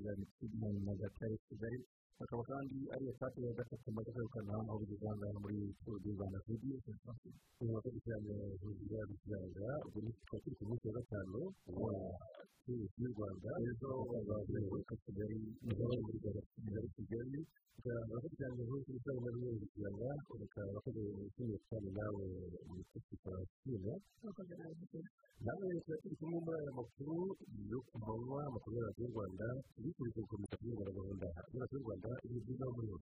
Speaker 3: ya mitsubishi na nyagatare kigali akaba kandi ari etape ya gatatu maze kwegukana aho bigeze aha ngaha muri turu du rwanda video uyu wakoze cyane huzura bikigaragara ubwo ni tukaba turi ku munsi wa gatanu wa y'u rwanda ejo bazenguruka kigali bazenguruka kigali kigali bakarangira kugira ngo uzabone n'ibindi bikorwa bakaba bakoze ibintu cyane nawe mu isi kikaba nawe turi kumwe muri aya makuru yo ku manywa amakuru y'abantu y'u rwanda bikurikije ku mitako y'u rwanda gahunda y'abantu y'u rwanda iri byiza muri bo